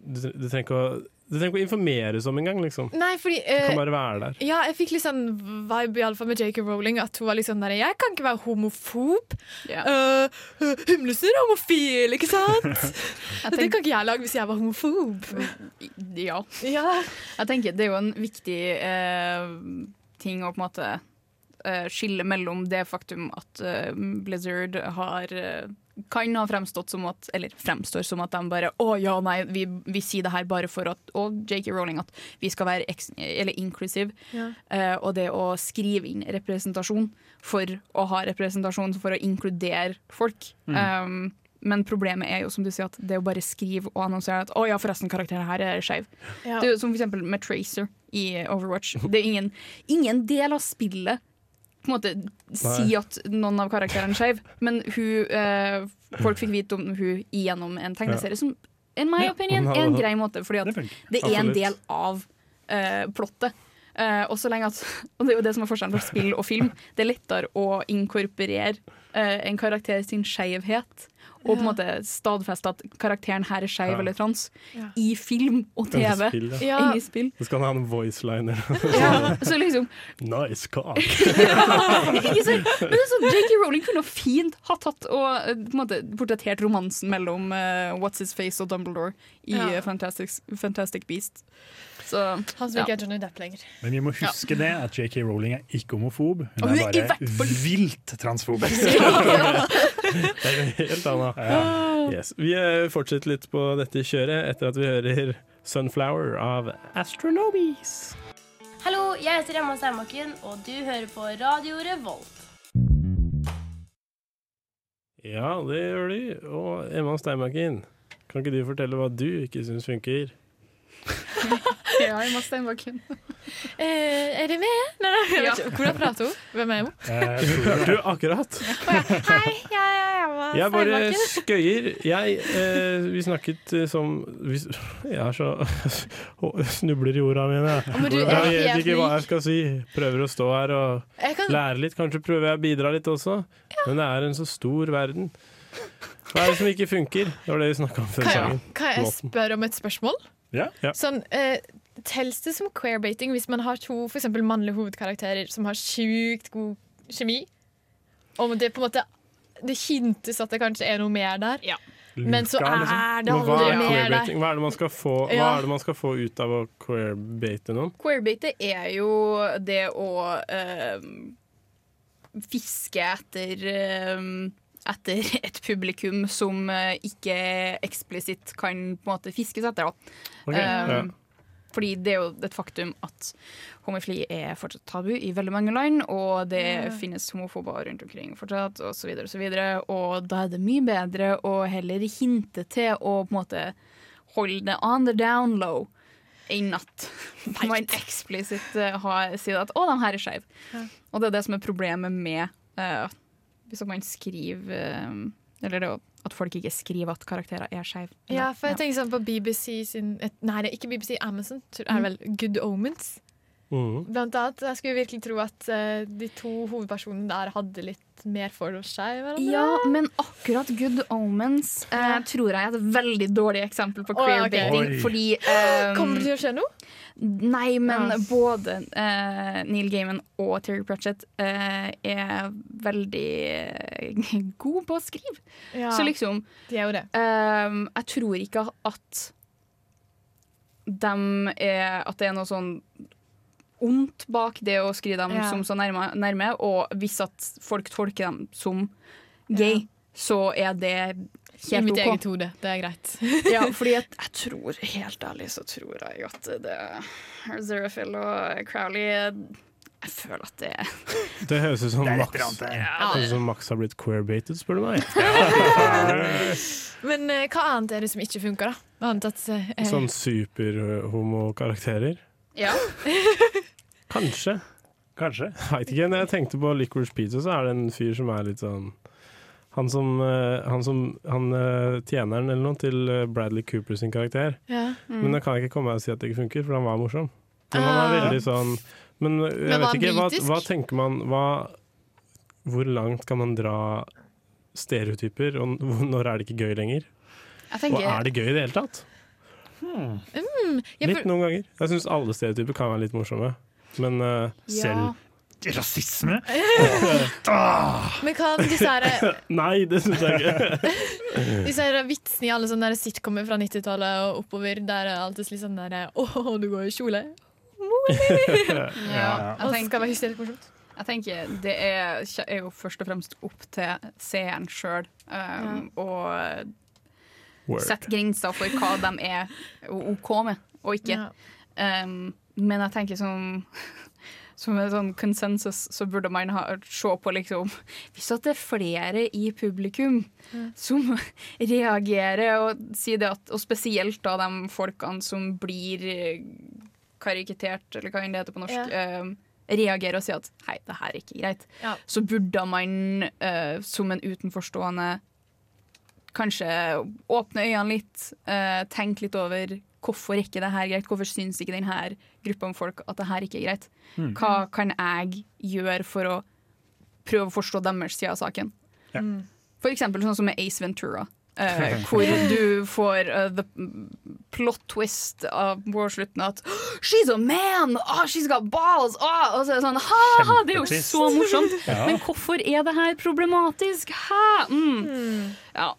Det tre- trenger ikke å det trenger ikke å informeres om engang, liksom. Nei, fordi Det eh, kan bare være der. Ja, jeg fikk litt sånn vibe i alle fall med J.K. Rowling. At hun var litt sånn der Jeg kan ikke være homofob. Yeah. Uh, humlesnurr er homofil, ikke sant? Det kan ikke jeg lage hvis jeg var homofob. Ja. Ja. Jeg tenker Det er jo en viktig uh, ting å på en måte eh, skille mellom det faktum at Blizzard har kan ha fremstått som at Eller fremstår som at de bare Å ja, nei, vi, vi sier det her bare for at Og JK Rowling at vi skal være eks, eller inclusive. Ja. Uh, og det å skrive inn representasjon for å ha representasjon, for å inkludere folk. Mm. Um, men problemet er jo som du sier at det å bare skrive og annonsere at å ja, forresten, karakteren her er skeiv. Ja. Det er jo Som for eksempel med Tracer i Overwatch. Det er ingen, ingen del av spillet på en måte si at noen av karakterene er skeive, men hun, eh, folk fikk vite om hun gjennom en tegneserie som in my opinion er en grei måte, fordi at det er en del av eh, plottet. Eh, og så lenge at, og det er jo det som er forskjellen på spill og film. Det er lettere å inkorporere eh, en karakter sin skeivhet, og på en måte stadfeste at karakteren her er skeiv Ja. eller trans, Ja. i film og TV. spill, ja. Ja. Enn i spill. Så skal han ha en voiceliner. Ja, så liksom Nice cock. Ikke sant? Men det er sånn, J.K. Rowling kunne fint ha tatt og eh, på en måte portrettert romansen mellom uh, What's His Face og Dumbledore i Ja. eh, Fantastic, Fantastic Beast. Så, Han som ikke er Johnny Depp lenger. Men vi må huske det at JK Rowling er ikke homofob. Hun hun er bare vilt transfobisk. Det er helt annet. Yes. Vi eh, fortsetter litt på dette kjøret etter at vi hører 'Sunflower' av Astronomies. Hallo, jeg heter Emma Steinbakken, og du hører på Radio Revolt. Ja, det gjør de. Og Emma Steinbakken, kan ikke du fortelle hva du ikke syns funker? Ja, Emma Steinbakken. Eh, er det med? Nei, nei, jeg Ja. vet ikke. Hvordan prater hun? Hvem er hun? Du hørte du akkurat. Hei, jeg er Emma Jeg bare skøyer. Jeg, eh, vi snakket eh, som vi, Jeg er så snubler i orda mine. Oh, men du er jeg vet ikke hva jeg skal si. Prøver å stå her og kan- lære litt. Kanskje prøver jeg å bidra litt også. Men det er en så stor verden. Hva er det som ikke funker? Det var det vi snakka om før Kan jeg, sangen. kan jeg spørre om et spørsmål? Ja. Sånn, eh, Telles det som queerbating hvis man har to for eksempel mannlige hovedkarakterer som har sjukt god kjemi? Om det på en måte Det hintes at det kanskje er noe mer der, men så er liksom. det Men aldri er mer der. Hva er det man skal få, hva Ja. er det man skal få ut av å queerbate noen? Queerbate er jo det å eh, fiske etter eh, etter et publikum som eh, ikke eksplisitt kan på en måte fiskes etter. Da. Ok, Eh, ja. Fordi det er jo et faktum at homofili er fortsatt tabu i veldig mange land, og det Ja. finnes homofober rundt omkring fortsatt, og så videre og så videre. Og da er det mye bedre å heller hinte til å på en måte holde det on the down low enn at man eksplisitt eh, sier at 'å, de her er skeive'. Ja. Og det er det som er problemet med eh, hvis man skriver eh, Eller det at folk ikke skriver at karakterer er skeive. Ja, for jeg tenker sånn på BBC sin et, Nei, det er ikke BBC, Amazon. Er det vel Good Omens? Mhm. Blant annet. Jeg skulle virkelig tro at uh, de to hovedpersonene der hadde litt mer for seg. hverandre. Ja, men akkurat Good Omens uh, tror jeg er et veldig dårlig eksempel på Å, Oh, okay. queerbating. Fordi um, Kommer det til å skje noe? Nei, men Ja. både uh, Neil Gaiman og Terry Pratchett eh, er veldig gode på å skrive. Ja, Så liksom de er jo det. eh, Jeg tror ikke at dem er At det er noe sånn ondt bak det å skrive dem Ja. som så nærme, nærme. Og hvis at folk tolker dem som gay, så er det I mitt eget hode. Det er greit. ja, fordi jeg, jeg tror, helt ærlig, så tror jeg at det Zerafil og Crowley Jeg føler at det Det høres ut som som Max har blitt queerbated, spør du meg. Men uh, hva annet er det som ikke funker, da? Annet at, uh, Sånn superhomokarakterer? Ja. Kanskje. Kanskje. Veit ikke. Når jeg tenkte på Licorice Pizza, så er det en fyr som er litt sånn Han som, eh, han, som, han eh, tjeneren eller noe til eh, Bradley Cooper sin karakter. Ja. Mm. Men da kan jeg ikke komme meg og si at det ikke funker, for han var morsom. Men han er Ah. veldig sånn Men jeg Men vet ikke, hva, hva tenker man hva, Hvor langt kan man dra stereotyper, og når er det ikke gøy lenger? Og er det gøy i det hele tatt? Mm, ja, Litt noen ganger. Jeg syns alle stereotyper kan være litt morsomme. Men selv Ja. Rasisme? men kan disse her Nei, det syns jeg ikke. Disse her vitsene i alle sånne sitcomer fra 90-tallet og oppover, der er alltid litt sånn der Å, du går i kjole. Ja, Og skal være hysterisk morsomt. Jeg tenker Det er, er jo først og fremst opp til seeren sjøl um, å sette grenser for hva de er OK med og ikke. Um, men jeg tenker som som en sånn konsensus så burde man ha, se på liksom Hvis at det er flere i publikum mm. som reagerer og sier det at Og spesielt da de folkene som blir karikatert, kariketert, eller hva enn det heter på norsk, eh, reagerer og sier at hei, det her er ikke greit, Ja. så burde man eh, som en utenforstående kanskje åpne øynene litt, eh, tenke litt over hvorfor ikke det her greit, hvorfor syns ikke denne gruppa med folk at det her ikke er greit. Mm. Hva kan jeg gjøre for å prøve å forstå deres side av saken? Ja. For eksempel sånn som med Ace Ventura. Uh, hvor du får uh, the plot twist av på slutten at She's a man! Oh, she's got balls! Oh! Og så er det sånn, ha, ha, det er jo så morsomt! Ja. Men hvorfor er det her problematisk? Hæ? Mm. Ja.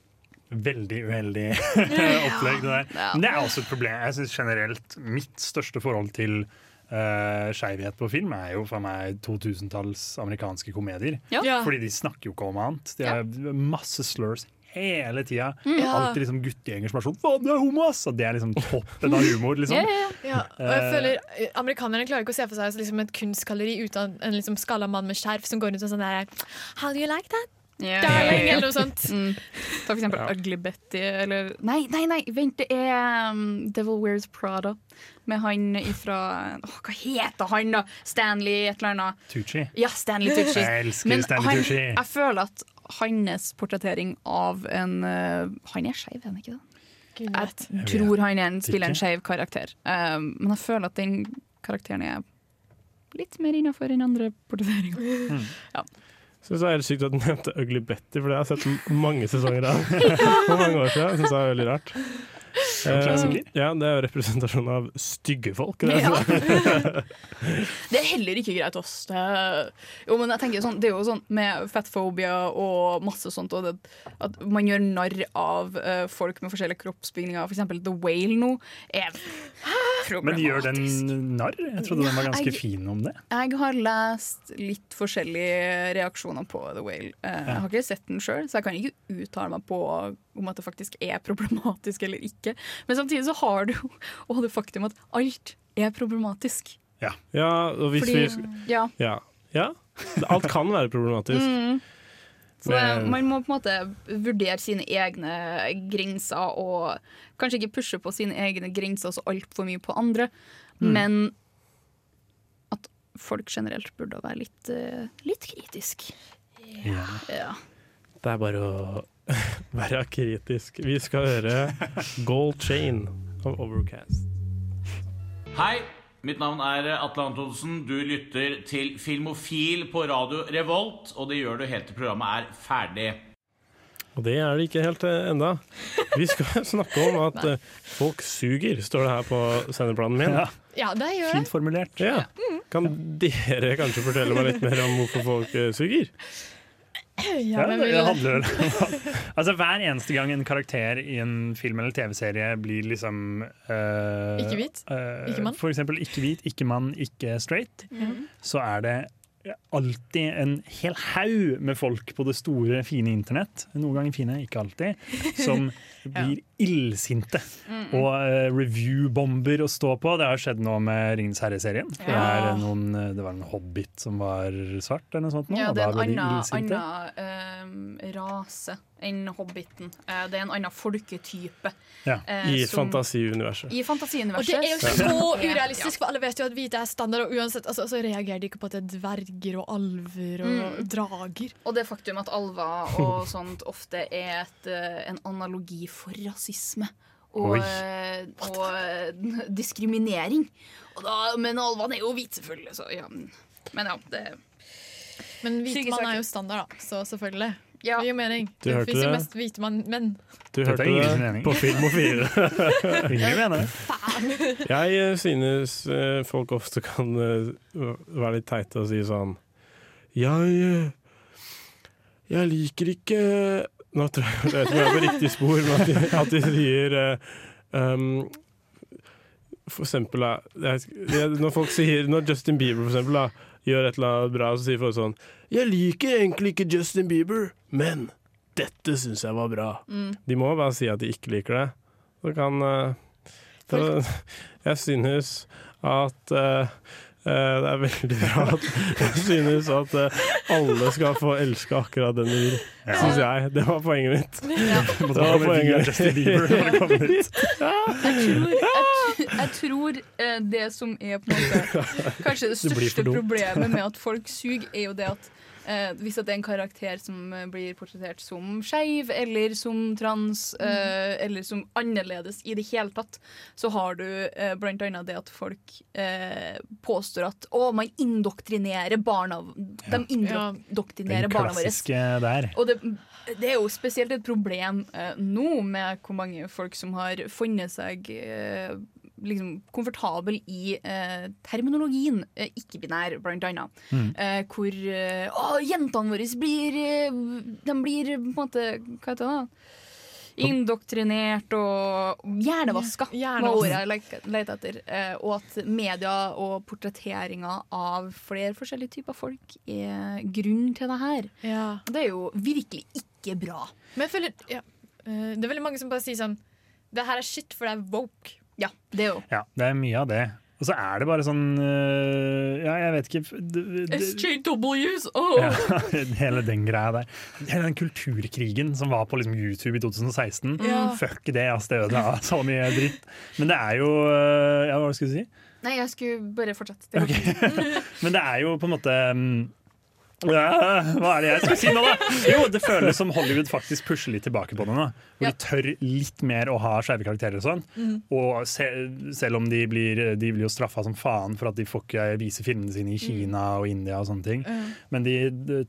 Veldig uheldig opplegg, det der. Men det er også et problem. Jeg synes generelt Mitt største forhold til uh, skeivhet på film er jo for meg 2000-talls amerikanske komedier. Ja. Fordi de snakker jo ikke om annet. De har masse slurs hele tida. Ja. Alltid liksom guttegjenger som er sånn 'faen, du er homo', ass! Og det er liksom toppen av humor, liksom. Ja, og jeg Eh, føler eh, Amerikanerne klarer ikke å se for seg liksom et kunstgalleri uten en liksom skalla mann med skjerf som går rundt og sånn der How do you like that? Darling, eller noe sånt. Mm. Ta for eksempel Ugly Betty, eller Nei, nei, nei, vent, det er um, Devil Wears Prada. Med han ifra Åh, Hva heter han, da? Stanley et eller annet. Tucci. Ja, Stanley Tucci. Jeg elsker Men Stanley han, Tucci. Jeg føler at hans portrettering av en uh, Han er skeiv, er han ikke det? Jeg tror han er en, spiller en skeiv karakter. Um, men jeg føler at den karakteren er litt mer innafor enn andre portretteringer. Ja. Synes det er helt sykt at du nevnte Ugly Betty, for det har jeg sett mange sesonger av for mange år siden. Synes det er veldig rart. Eh, ja, det er jo representasjon av stygge folk. Det, Ja. Det er heller ikke greit oss. Det jo, men jeg tenker sånn, det er jo sånn med fatphobia og masse sånt, og det, at man gjør narr av uh, folk med forskjellige kroppsbygninger. For eksempel The Whale nå er Men gjør den narr? Jeg trodde den var ganske Jeg- fin om det. Jeg har lest litt forskjellige reaksjoner på The Whale. Eh, Jeg har ikke sett den sjøl, så jeg kan ikke uttale meg på om at det faktisk er problematisk eller ikke. Men samtidig så har du og det faktum at alt er problematisk. Ja, og hvis Fordi- vi ja. ja. ja. Alt kan være problematisk. Mm. Så Men- man må på en måte vurdere sine egne grenser, og kanskje ikke pushe på sine egne grenser så altfor mye på andre, Mm. men at folk generelt burde være litt, eh, litt kritisk. Ja. Ja. Det er bare å være kritisk. Vi skal høre Gold Chain av Overcast. Hei, mitt navn er Atle Antonsen. Du lytter til Filmofil på radio Revolt, og det gjør du helt til programmet er ferdig. Og det er det ikke helt eh, enda. Vi skal snakke om at eh, folk suger, står det her på sendeplanen min. Ja. Ja, det gjør det. Fint formulert. Ja. Kan dere kanskje fortelle meg litt mer om hvorfor folk eh, suger? Ja, men det handler om Altså Hver eneste gang en karakter i en film eller TV-serie blir liksom uh, Ikke hvit? eh, Ikke mann? For eksempel ikke hvit, ikke mann, ikke straight. Mm. Så er det alltid en hel haug med folk på det store, fine internett, noen ganger fine, ikke alltid, som blir illsinte. Mm. Og uh, review-bomber å stå på. Det har skjedd nå med Ringenes herre-serien. Ja. Det, er noen, eh, det var en hobbit som var svart, eller noe sånt. Nå, Ja, det er en annen, eh, rase enn hobbiten. Det er en annen folketype. Ja. I som- fantasiuniverset. I Og det er jo så urealistisk, for alle vet jo at hvite er standard, og uansett altså, så reagerer de ikke på at det er dverger og alver og Mm. drager. Og det faktum at alver og sånt ofte er et, en analogi for rasisme. Og, eh, og eh, diskriminering. Og da, men Alvan er jo hvit, selvfølgelig. Så, ja. Men ja, det Men hvite Syke mann saker. er jo standard, da, så selvfølgelig. Ja. Det gir mening. Du det fins jo det? mest hvite mann menn. Du hørte det på Film og Fire. ingen mener det. Jeg eh, synes folk ofte kan være litt teite og si sånn Jeg Jeg liker ikke Nå tror jeg, jeg tror jeg er på riktig spor, men at de, at de sier uh, um, For eksempel jeg, Når folk sier Når Justin Bieber for eksempel da, gjør et eller annet bra, så sier folk sånn Jeg liker egentlig ikke Justin Bieber, men dette syns jeg var bra. Mm. De må bare si at de ikke liker det. Så kan uh, så, Jeg synes at eh, det er veldig bra at Jeg synes at eh, alle skal få elske akkurat den de vil. Ja. Syns jeg. Det var poenget mitt. Ja. Det var poenget mitt. Jeg tror, jeg, jeg tror eh, det som er på en måte Kanskje det største problemet med at folk suger, er jo det at eh, hvis det er en karakter som eh, blir portrettert som skeiv, eller som trans, eh, eller som annerledes i det hele tatt, så har du eh, blant annet det at folk eh, påstår at å, man indoktrinerer barna De indoktrinerer ja. barna våre. der. Og det, det er jo spesielt et problem eh, nå med hvor mange folk som har funnet seg liksom komfortabel i eh, terminologien eh, ikke-binær, blant annet. Mm. Eh, hvor eh, Å, jentene våre blir eh, De blir på en måte Hva heter det? da? Indoktrinert og hjernevaska, var ordet jeg lette etter. Eh, og at media og portretteringa av flere forskjellige typer folk er grunnen til det her. Ja. Det er jo virkelig ikke bra. Men jeg føler ja, eh, Det er veldig mange som bare sier sånn Det her er shit, for det er woke. Ja, det er. Ja, det er mye av det. Og så er det bare sånn øh, Ja, jeg vet ikke SJWs! Oh. Ja, hele den greia der. Hele den kulturkrigen som var på liksom YouTube i 2016. Ja. Fuck det, ass, det ødela så mye dritt. Men det er jo øh, Ja, hva skulle du si? Nei, jeg skulle bare fortsette. Det okay. Men det er jo på en måte mm, ja, Hva er det jeg skal si nå, da? Jo, det føles som Hollywood faktisk pusher litt tilbake på det nå. Hvor Ja. de tør litt mer å ha skeive karakterer og sånn. Mm. Og se, selv om de blir, de blir jo straffa som faen for at de får ikke vise filmene sine i Kina og India og sånne ting. Mm. Men de,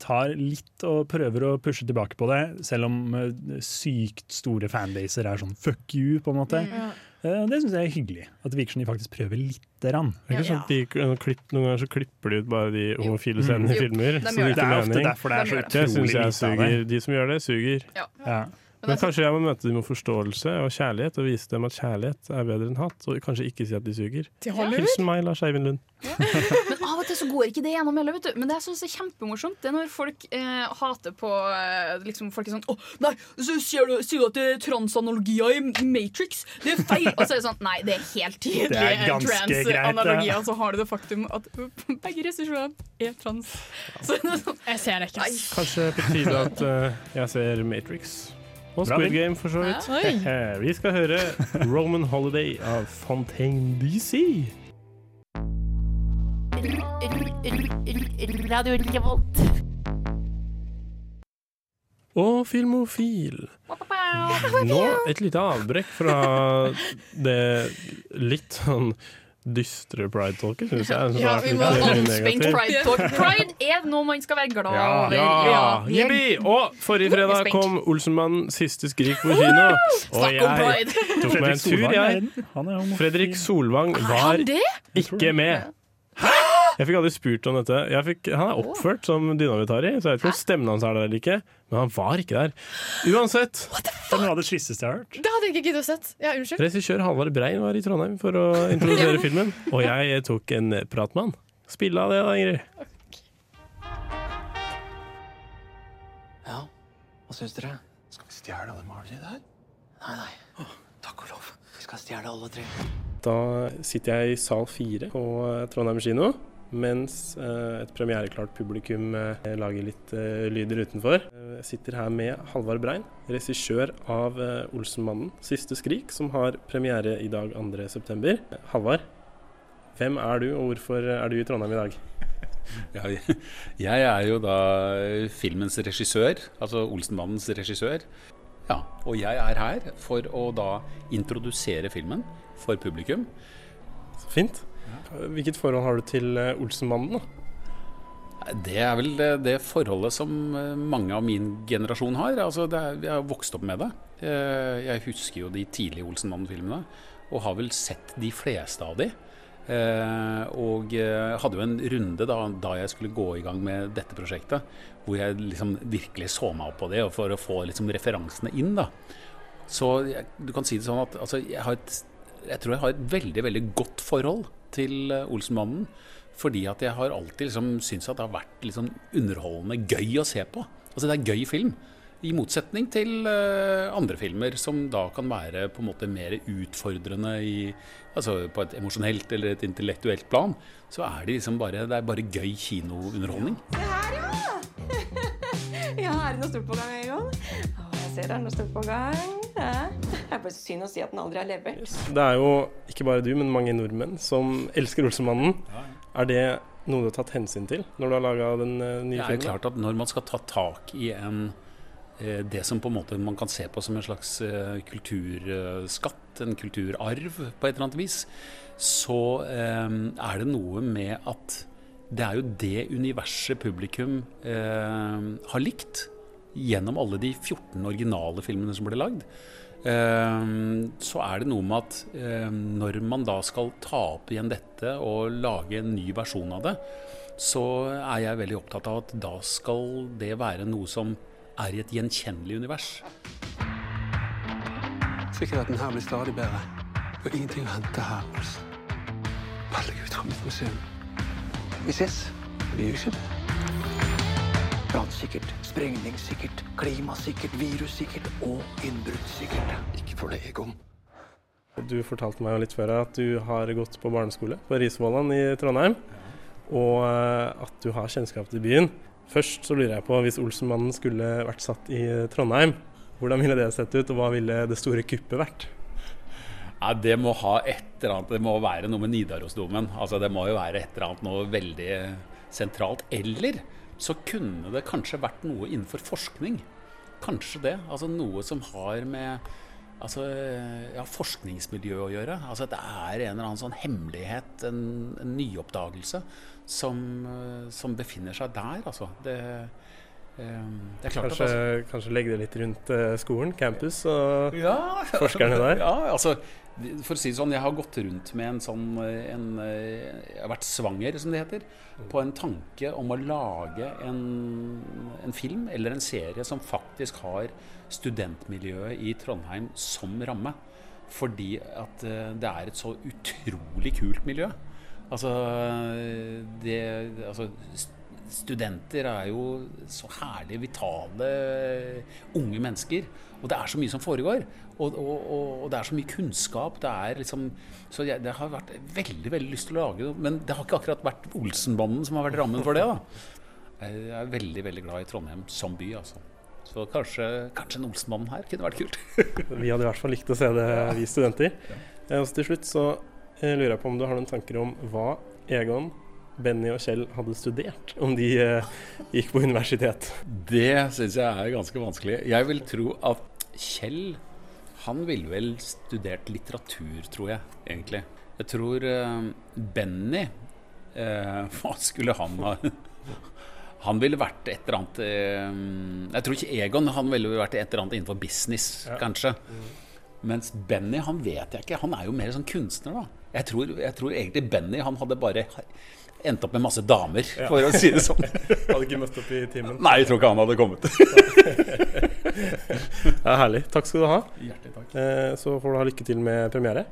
tar litt og prøver å pushe tilbake på det, selv om eh, sykt store fanbaser er sånn fuck you, på en måte. Mm. Eh, Det syns jeg er hyggelig. At det virker som de faktisk prøver lite grann. Det er ikke sånn at de, klipp, Noen ganger så klipper de ut bare de homofile scenene i Jo, filmer. de så det det. er ofte derfor det er så Det utrolig jeg lite av det. suger. De som gjør det, suger. Ja. Men kanskje jeg må møte dem med forståelse og kjærlighet og vise dem at kjærlighet er bedre enn hatt, Og kanskje ikke si at de suger. Hilsen meg, Lars Eivind Lund. Men av og til så går ikke det gjennom heller, vet du. Men det jeg syns er kjempemorsomt, det er når folk eh, hater på eh, liksom Folk er sånn Å, nei, så sier du, sier du at det er transanalogier i Matrix? Det er feil! Og så er det sånn Nei, det er helt tydelig Det er transanalogier. Og så har du det faktum at begge regissørene er trans. Så sånn, jeg ser det ikke. Kanskje på tide at uh, jeg ser Matrix. Og Squid Game, for så vidt. Ja. Eh, Vi skal høre Roman Holiday av Fontaine DC. Radio Revolt. Og Filmofil. Nå et lite avbrekk fra det litt sånn dystre pride-talket, syns jeg. ja, vi må ha anspent pride talk. Pride er noe man skal være glad over. Ja, jippi! Og forrige fredag kom Olsenmannen siste skrik på kino. Og jeg tok meg en tur, jeg. Fredrik Solvang var ikke med. Jeg fikk aldri spurt om dette. Jeg fikk, han er oppført som dynamitari, så jeg vet ikke om stemmen hans er der eller ikke. Men han var ikke der. Uansett. Det er noe av det tristeste jeg har hørt. Det hadde jeg ikke giddet å sett. Ja, unnskyld. Regissør Halvard Brein var i Trondheim for å introdusere filmen, og jeg tok en prat med han. Spille av det, da, Ingrid. Ja, hva syns dere? Skal vi stjele alle maleriene der? Nei, nei. takk og lov. Vi skal stjele alle tre. Da sitter jeg i sal fire på Trondheim kino. Mens eh, et premiereklart publikum eh, lager litt eh, lyder utenfor. Jeg sitter her med Halvard Brein, regissør av Olsenmannen siste skrik, som har premiere i dag 2.9. Halvard, hvem er du, og hvorfor er du i Trondheim i dag? Ja, jeg er jo da filmens regissør, altså Olsenmannens regissør. Ja, og jeg er her for å da introdusere filmen for publikum. Så fint. Hvilket forhold har du til eh, Olsenmannen? da? Det er vel det, det forholdet som eh, mange av min generasjon har. Altså, er, jeg har vokst opp med det. Eh, Jeg husker jo de tidlige Olsenmannen-filmene, og har vel sett de fleste av de. Og hadde jo en runde da, da jeg skulle gå i gang med dette prosjektet, hvor jeg liksom virkelig så meg opp på det, for å få liksom referansene inn. da. Så jeg, du kan si det sånn at altså, jeg, har et, jeg tror jeg har et veldig veldig godt forhold til eh, Olsenmannen. Fordi at jeg har alltid liksom syntes at det har vært liksom underholdende gøy å se på. Altså det er gøy film. I motsetning til eh, andre filmer som da kan være på en måte mer utfordrende i, altså på et emosjonelt eller et intellektuelt plan. Så er det liksom bare, det er bare gøy kinounderholdning. Ja, er det noe stort på gang, Egon? Å, jeg ser det er noe stort på gang. Ja. Det er bare synd å si at den aldri har levert. Det er jo ikke bare du, men mange nordmenn som elsker Olsenmannen. Er det noe du har tatt hensyn til når du har laga den nye filmen? Det er filmen? klart at når man skal ta tak i en eh, det som på en måte man kan se på som en slags eh, kulturskatt, en kulturarv på et eller annet vis, så eh, er det noe med at det er jo det universet publikum eh, har likt gjennom alle de 14 originale filmene som ble lagd. Eh, så er det noe med at eh, når man da skal ta opp igjen dette og lage en ny versjon av det, så er jeg veldig opptatt av at da skal det være noe som er i et gjenkjennelig univers. Sikkerheten her blir stadig bedre. Og ingenting å hente her. altså. Veldig ut fra mitt museum. Vi ses. Vi gjør ikke det. Brannsikkert, sprengningssikkert, klimasikkert, virussikkert og innbruddssikkert. Ikke for det, Egon. Du fortalte meg jo litt før at du har gått på barneskole på Risvollan i Trondheim, og eh, at du har kjennskap til byen. Først så lurer jeg på, hvis Olsenmannen skulle vært satt i Trondheim, hvordan ville det sett ut, og hva ville det store kuppet vært? Ja, det må ha et eller annet, det må være noe med Nidarosdomen. Altså, det må jo være et eller annet noe veldig sentralt. Eller så kunne det kanskje vært noe innenfor forskning. Kanskje det. Altså noe som har med altså, ja, forskningsmiljø å gjøre. Altså Det er en eller annen sånn hemmelighet, en, en nyoppdagelse, som, som befinner seg der. Altså. Det, eh, det klart Kanskje, at altså, kanskje legge det litt rundt eh, skolen, campus, og Ja. forskerne der? Ja, altså, for å si det sånn, jeg har gått rundt med en sånn en, Jeg har vært svanger, som det heter, på en tanke om å lage en, en film eller en serie som faktisk har studentmiljøet i Trondheim som ramme. Fordi at eh, det er et så utrolig kult miljø. Altså, det, altså Studenter er jo så herlig vitale unge mennesker. Og det er så mye som foregår. Og, og, og, og det er så mye kunnskap. Det er liksom Så jeg, det har vært veldig veldig lyst til å lage noe. Men det har ikke akkurat vært Olsenbanden som har vært rammen for det. da Jeg er veldig veldig glad i Trondheim som by, altså. Så kanskje, kanskje en Olsenbanden her kunne vært kult. Vi hadde i hvert fall likt å se det, vi studenter. Ja. Og så til slutt så eh, lurer jeg på om du har noen tanker om hva Egon, Benny og Kjell hadde studert om de eh, gikk på universitet. Det syns jeg er ganske vanskelig. Jeg vil tro at Kjell Han ville vel studert litteratur, tror jeg, egentlig. Jeg tror eh, Benny eh, Hva skulle han ha Han ville vært et eller annet eh, Jeg tror ikke Egon han ville vært et eller annet innenfor business, Ja. kanskje. Mens Benny, han vet jeg ikke. Han er jo mer sånn kunstner, da. Jeg tror, jeg tror egentlig Benny han hadde bare endt opp med masse damer, Ja. for å si det sånn. Hadde ikke møtt opp i timen. Nei, jeg tror ikke han hadde kommet. det er herlig. Takk skal du ha. Hjertelig takk. Eh, Så får du ha lykke til med premiere.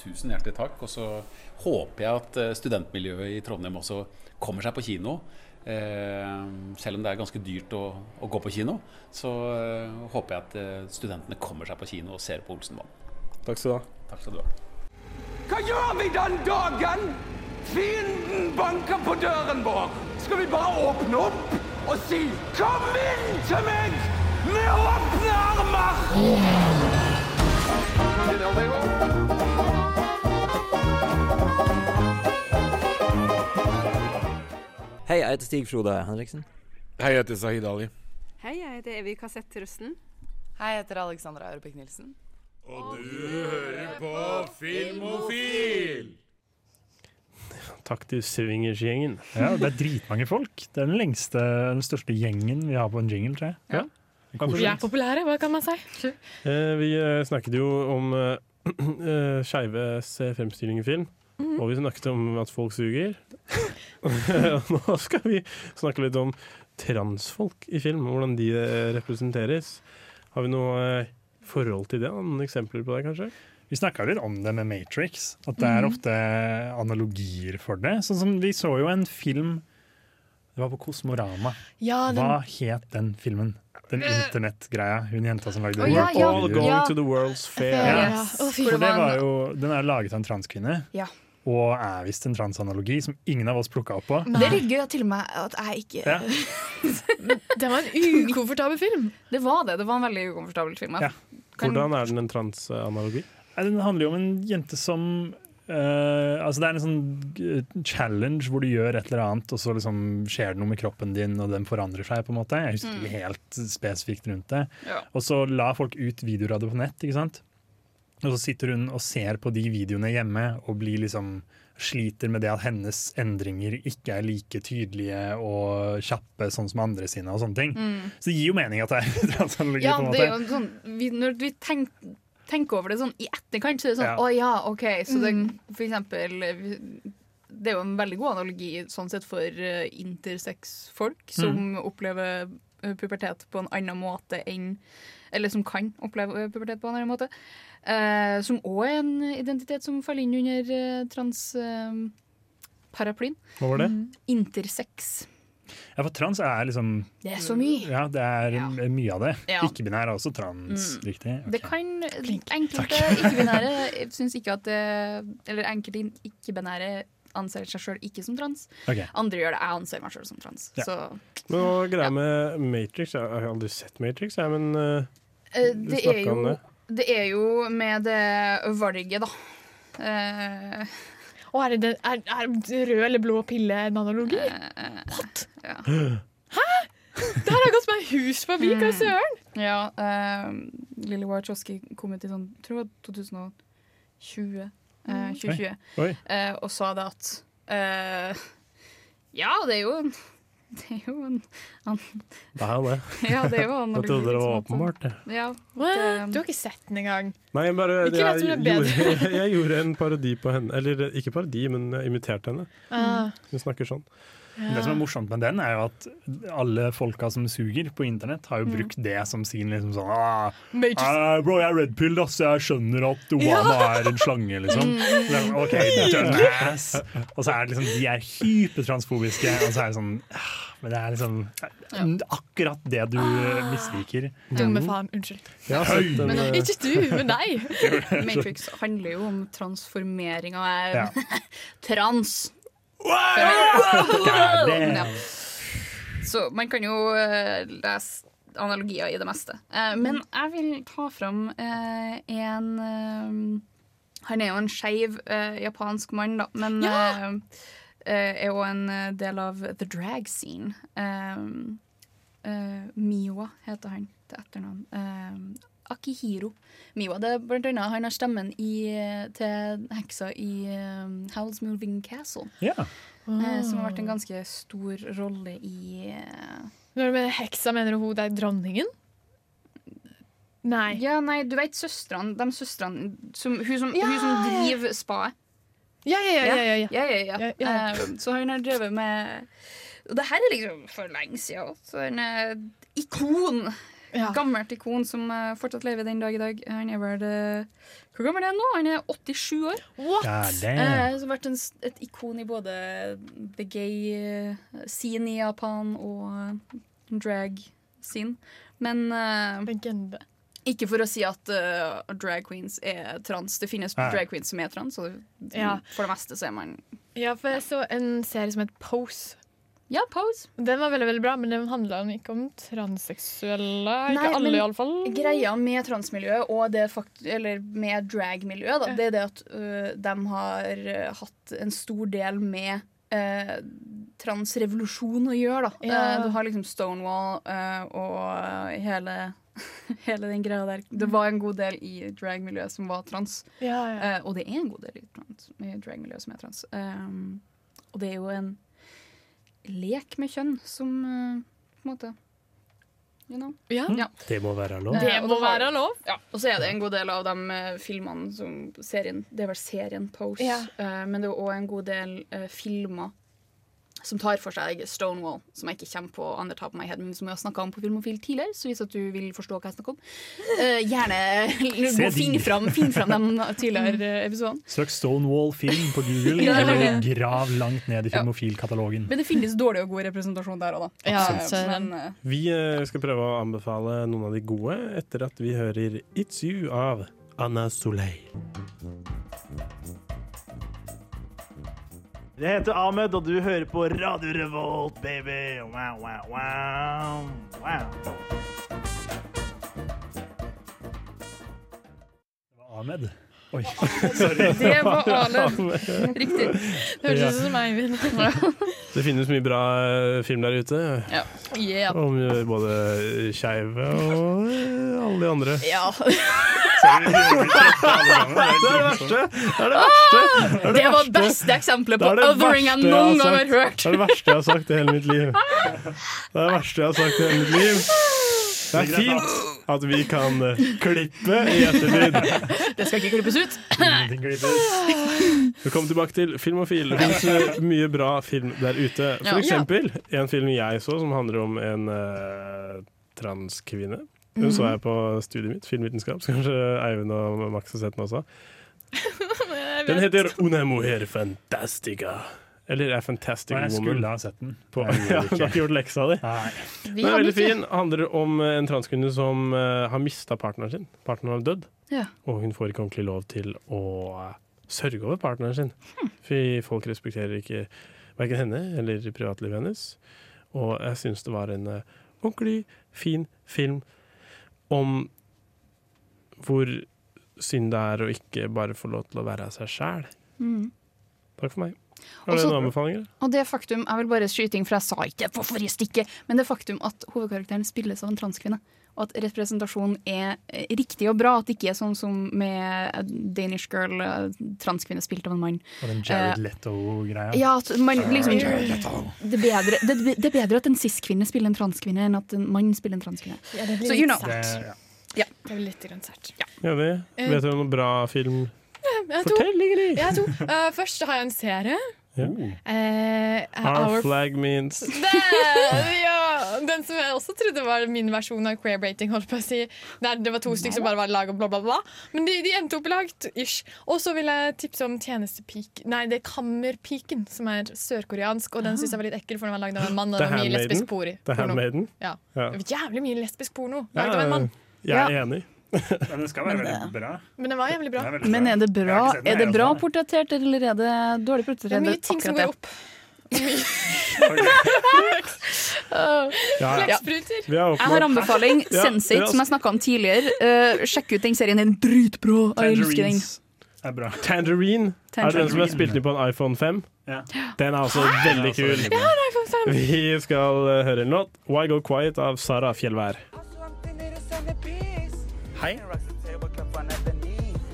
Tusen hjertelig takk. Og så håper jeg at eh, studentmiljøet i Trondheim også kommer seg på kino. Eh, selv om det er ganske dyrt å, å gå på kino, så eh, håper jeg at eh, studentene kommer seg på kino og ser på Olsenbanen. Takk skal du ha. Takk skal du ha. Hva gjør vi den dagen fienden banker på døren vår? Skal vi bare åpne opp og si 'kom inn til meg med åpne armer'? Hei, jeg heter Stig Frode Henriksen. Hei, jeg heter Sahid Ali. Hei, jeg heter Evy Kassett-Trusten. Hei, jeg heter Alexandra Aurebekk Nilsen. Og du hører på Filmofil! Takk til Swingers-gjengen. Ja, det er dritmange folk. Det er den lengste, den største gjengen vi har på en jingle, tror jeg. Ja. Vi er populære, hva kan man si? Eh, Vi eh, snakket jo om eh, eh, skeives fremstilling i film. Mhm. Og vi snakket om at folk suger. Nå skal vi snakke litt om transfolk i film, og hvordan de eh, representeres. Har vi noe eh, forhold til det? Noen eksempler på det, kanskje? Vi snakka litt om det med Matrix, at det er Mhm. ofte analogier for det. Sånn som Vi så jo en film Det var på Kosmorama. Ja, den- Hva het den filmen? Den internettgreia. Hun jenta som lagde oh, ja, ja, All going to the World's Fair. Yes. For det var jo, den er laget av en transkvinne, Ja. og er visst en transanalogi som ingen av oss plukka opp på. Det er litt gøy at til og med at jeg ikke Ja. Det var en ukomfortabel film. Det var det. Det var en veldig ukomfortabel film. Ja. Hvordan er den en transanalogi? Nei, Den handler jo om en jente som Uh, altså Det er en sånn eh, challenge hvor du gjør et eller annet, og så liksom skjer det noe med kroppen din, og den forandrer seg. på en måte Jeg husker Mm. helt spesifikt rundt det. Ja. Og så la folk ut videoer av det på nett. ikke sant? Og så sitter hun og ser på de videoene hjemme og blir liksom sliter med det at hennes endringer ikke er like tydelige og kjappe sånn som andre sine. og sånne ting. Mm. Så det gir jo mening at det er transanalogi. Ja, på en det er jo sånn vi, Når vi tenk, tenker over det sånn i etterkant, så er det sånn Ja. Å ja, OK. Så det, Mm. for eksempel Det er jo en veldig god analogi sånn sett for uh, intersex-folk som opplever eh, pubertet på en annen måte enn Eller som kan oppleve eh, pubertet på en annen måte. Uh, som òg er en identitet som faller inn under uh, trans-paraplyen. Hva var det? Intersex. Ja, for trans er liksom Det er så mye. Ja, det er mye av det. Ja. Ikke-binær er også trans, Mm. riktig. Det kan Enkelte ikke-binære syns ikke at det Eller enkelte ikke-binære anser seg sjøl ikke som trans. Okay. Andre gjør det. Jeg anser meg sjøl som trans. Ja. Så Men hva greia med Matrix? Jeg har aldri sett Matrix, jeg, men uh, eh, du det er snakka om det. Det er jo med det valget, da. Eh, Å, er, det, er, er rød eller blå pille en analogi? What? Ja. Hæ?! Det her jeg gått meg hus forbi, hva søren? Ja, uh, Lilly Wachowski kom ut i sånn, tror jeg 2020. Uh, 2020 Oi. eh, og sa det at eh, Ja, det er jo Det er jo en han. Det er det. Ja, det er jo han Jeg trodde det var åpenbart. det. Ja, det- Du har ikke sett den engang? Nei, jeg bare jeg, bedre. gjorde, jeg gjorde en parodi på henne. Eller ikke parodi, men jeg imiterte henne. Ah. Hun snakker sånn. Det som er morsomt med den, er jo at alle folka som suger på internett, har jo Mm. brukt det som sin liksom sånn ah, ah, Bro, jeg er redpill, ass. Jeg skjønner at Obama er en slange, liksom. Mm. Så, OK, dumbass. Og så er det liksom De er hypertransfobiske, og så er det sånn ah, Men det er liksom akkurat det du misliker. Dumme faen. Unnskyld. Jeg har sett den, Men, eh, ikke du, men deg. Matrix handler jo om transformering av Ja. trans. Wow! Ja. Så man kan jo eh, lese analogier i det meste. Eh, men jeg vil ta fram eh, en eh, Han er jo en skeiv eh, japansk mann, da, men eh, eh, er jo en eh, del av the drag scene. Um, uh, Miwa heter han til etternavn. Um, Akihiro Miwa. Det er blant annet han har stemmen i, eh, til heksa i um, Howl's Moving Castle. Ja. Uh, som har vært en ganske stor rolle i uh, Når du mener heksa, mener du hun det er dronningen? Nei. Ja, nei, du vet søstrene De søstrene som, hun, som, Ja, hun som driver spaet. Ja, ja, ja. ja, ja, ja. ja, ja, ja. Ja, ja. Eh, så han har drevet med Og det her er liksom for lenge siden. Så han er ikon. Gammelt ikon som eh, fortsatt lever den dag i dag. Han er vel eh, Hvor gammel er han nå? Han er 87 år. God damn. Eh, som har vært en, et ikon i både the gay scene i Japan og drag scene. Men eh, ikke for å si at uh, drag queens er trans. Det finnes Nei. drag queens som er trans, og Ja. for det meste så er man Ja, for jeg så en serie som het Pose. Ja, Pose. Den var veldig veldig bra, men den handla ikke om transseksuelle. Ikke alle, iallfall. Greia med transmiljøet og det fakt eller med dragmiljøet, da, det er det at uh, de har øh, hatt en stor del med øh, transrevolusjon å gjøre. Da. Ja. Eh, du har liksom Stonewall øh, og hele, hele den greia der. Det var en god del i dragmiljøet som var trans. Ja, ja. Eh, og det er en god del i, trans, i dragmiljøet som er trans. Og det er jo en lek med kjønn som på en måte You know? Ja. Det må være lov. Det må være lov. Ja, og så er det en god del av de eh, filmene som serien Det er vel serien Pose, Ja. eh, men det er òg en god del eh, filmer som tar for seg Stonewall, som jeg ikke kommer på andre tar på meg head, men som jeg har snakka om på Filmofil tidligere. Så hvis at du vil forstå hva jeg snakker om, uh, gjerne finn fram, finn fram de tidligere episoden. episodene. Søk Stonewall-film på Google, Ja, eller grav langt ned i Filmofil-katalogen. Men det finnes dårlig og god representasjon der òg, da. Ja, så- men uh, Vi uh, skal prøve å anbefale noen av de gode etter at vi hører It's You av Anna Soleil. Jeg heter Ahmed, og du hører på Radio Revolt, baby. Wow, wow, wow. wow. Ahmed. Oi, sorry. Det var Ahmed. Riktig. Det hørtes ut som Eivind. Det finnes mye bra eh, film der ute. Ja. Yeah. Om både skeive og eh, alle de andre. Ja. Det er det verste! Det er det verste! Det, er Det var verste. beste eksempelet på er othering jeg noen gang har hørt. Det er det verste jeg har sagt i hele mitt liv. Det er det verste jeg har sagt i hele mitt liv. Det er fint at vi kan eh, klippe i ettertid. Det skal ikke klippes ut. Velkommen tilbake til Filmofil. Det finnes eh, mye bra film der ute. For eksempel en film jeg så som handler om en uh, transkvinne. Hun Mhm. så jeg på studiet mitt, filmvitenskap, så kanskje Eivind og Max har sett den også. Den heter Una mujer fantastica. Eller A Fantastic Woman. jeg Woman. skulle ha sett den. På, ja, du har ikke gjort leksa di? Den er veldig fin. Handler om eh, en transkvinne som uh, har mista partneren sin. Partneren har dødd. Ja. Og hun får ikke ordentlig lov til å eh, sørge over partneren sin. Fordi folk respekterer ikke verken henne eller privatlivet hennes. Og jeg syns det var en uh, ordentlig fin film om hvor synd det er å ikke bare få lov til å være seg sjæl. Mm. Takk for meg. Har du noen anbefalinger? Og det faktum, jeg vil bare skyte inn, for jeg sa ikke det på forrige stikke, men det faktum at hovedkarakteren spilles av en transkvinne, og at representasjonen er eh, riktig og bra, at det ikke er sånn som med Danish Girl, eh, transkvinne spilt av en mann. Og den Jared Eh, Leto-greia. Ja, at man liksom Jared Leto. det, er bedre, det, det er bedre at en cis-kvinne spiller en transkvinne, enn at en mann spiller en transkvinne. Ja, det blir Så you litt know. sært. Ja. Det blir litt sært. Ja. Vet du noen bra film? Jeg har to. Fortell, Ingrid! Jeg har to. Uh, først har jeg en serie. Ja. Uh, Our Our flag means Det, ja, den som jeg også trodde var min versjon av queer rating. Holdt på å si. Der det var to stykker som bare var lag og bla, bla, bla. Men de, de endte opp i lag. Ish. Og så vil jeg tipse om Tjenestepik Nei, det er Kammerpiken, som er sørkoreansk. Og den syns jeg var litt ekkel, for den var lagd av en mann. Og det var mye lesbisk porno. Ja. Jævlig mye lesbisk porno lagd av en mann. Jeg er enig. Men den skal være Men, veldig bra. Men den var jævlig bra. Er Men er det bra, er det bra portrettert, eller er det dårlig portrettert? Det er mye ting som går opp. Ja, Blekkspruter. Jeg har anbefaling. Ja, ja. som jeg snakka om tidligere. Uh, sjekk ut den serien, den er dritbra. Jeg elsker den. Tangerines er. Tangerine. Er det den som er spilt inn på en iPhone 5? Ja. Den er altså veldig kul. Jeg har en iPhone 5. Vi skal eh, høre en låt. Why Go Quiet av Sara Fjellvær. Hei.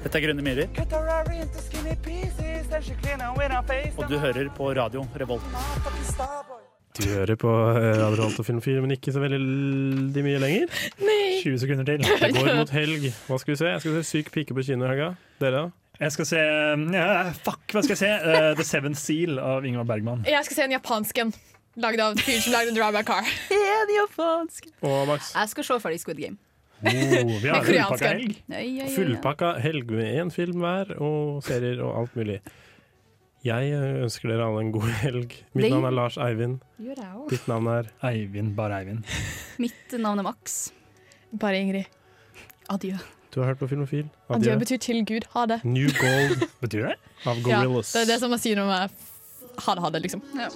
Dette er Grønne myrer. Og du hører på radio Revolt. Du hører på eh, Radio Revolt og Film 4, men ikke så veldig mye lenger. 20 sekunder til. Det går mot helg. Hva skal vi se? Jeg skal se Syk pike på kino i helga. Dere, da? Jeg skal se ja, Fuck, hva skal jeg se? Uh, The Seven Seal av Ingvar Bergman. Jeg skal se en japansk en. Lagd av fyren som lagde Drive by Car. En japansk? Og Max? Jeg skal se ferdig Squid Game. Oh, vi har fullpakka helg. Ja, ja, ja, ja. Fullpakka helg med én film hver, og serier og alt mulig. Jeg eh, ønsker dere alle en god helg. Mitt Det- navn er Lars Eivind. Gjør jeg også. Ditt navn er Eivind, bare Eivind. Mitt navn er Max. Bare Ingrid. Adjø. Du har hørt på Filmofil. Adjø betyr til Gud. Ha det. New Gold Betyr det? av Ja, det er det som man sier når man er ha det, ha det, liksom. Ja.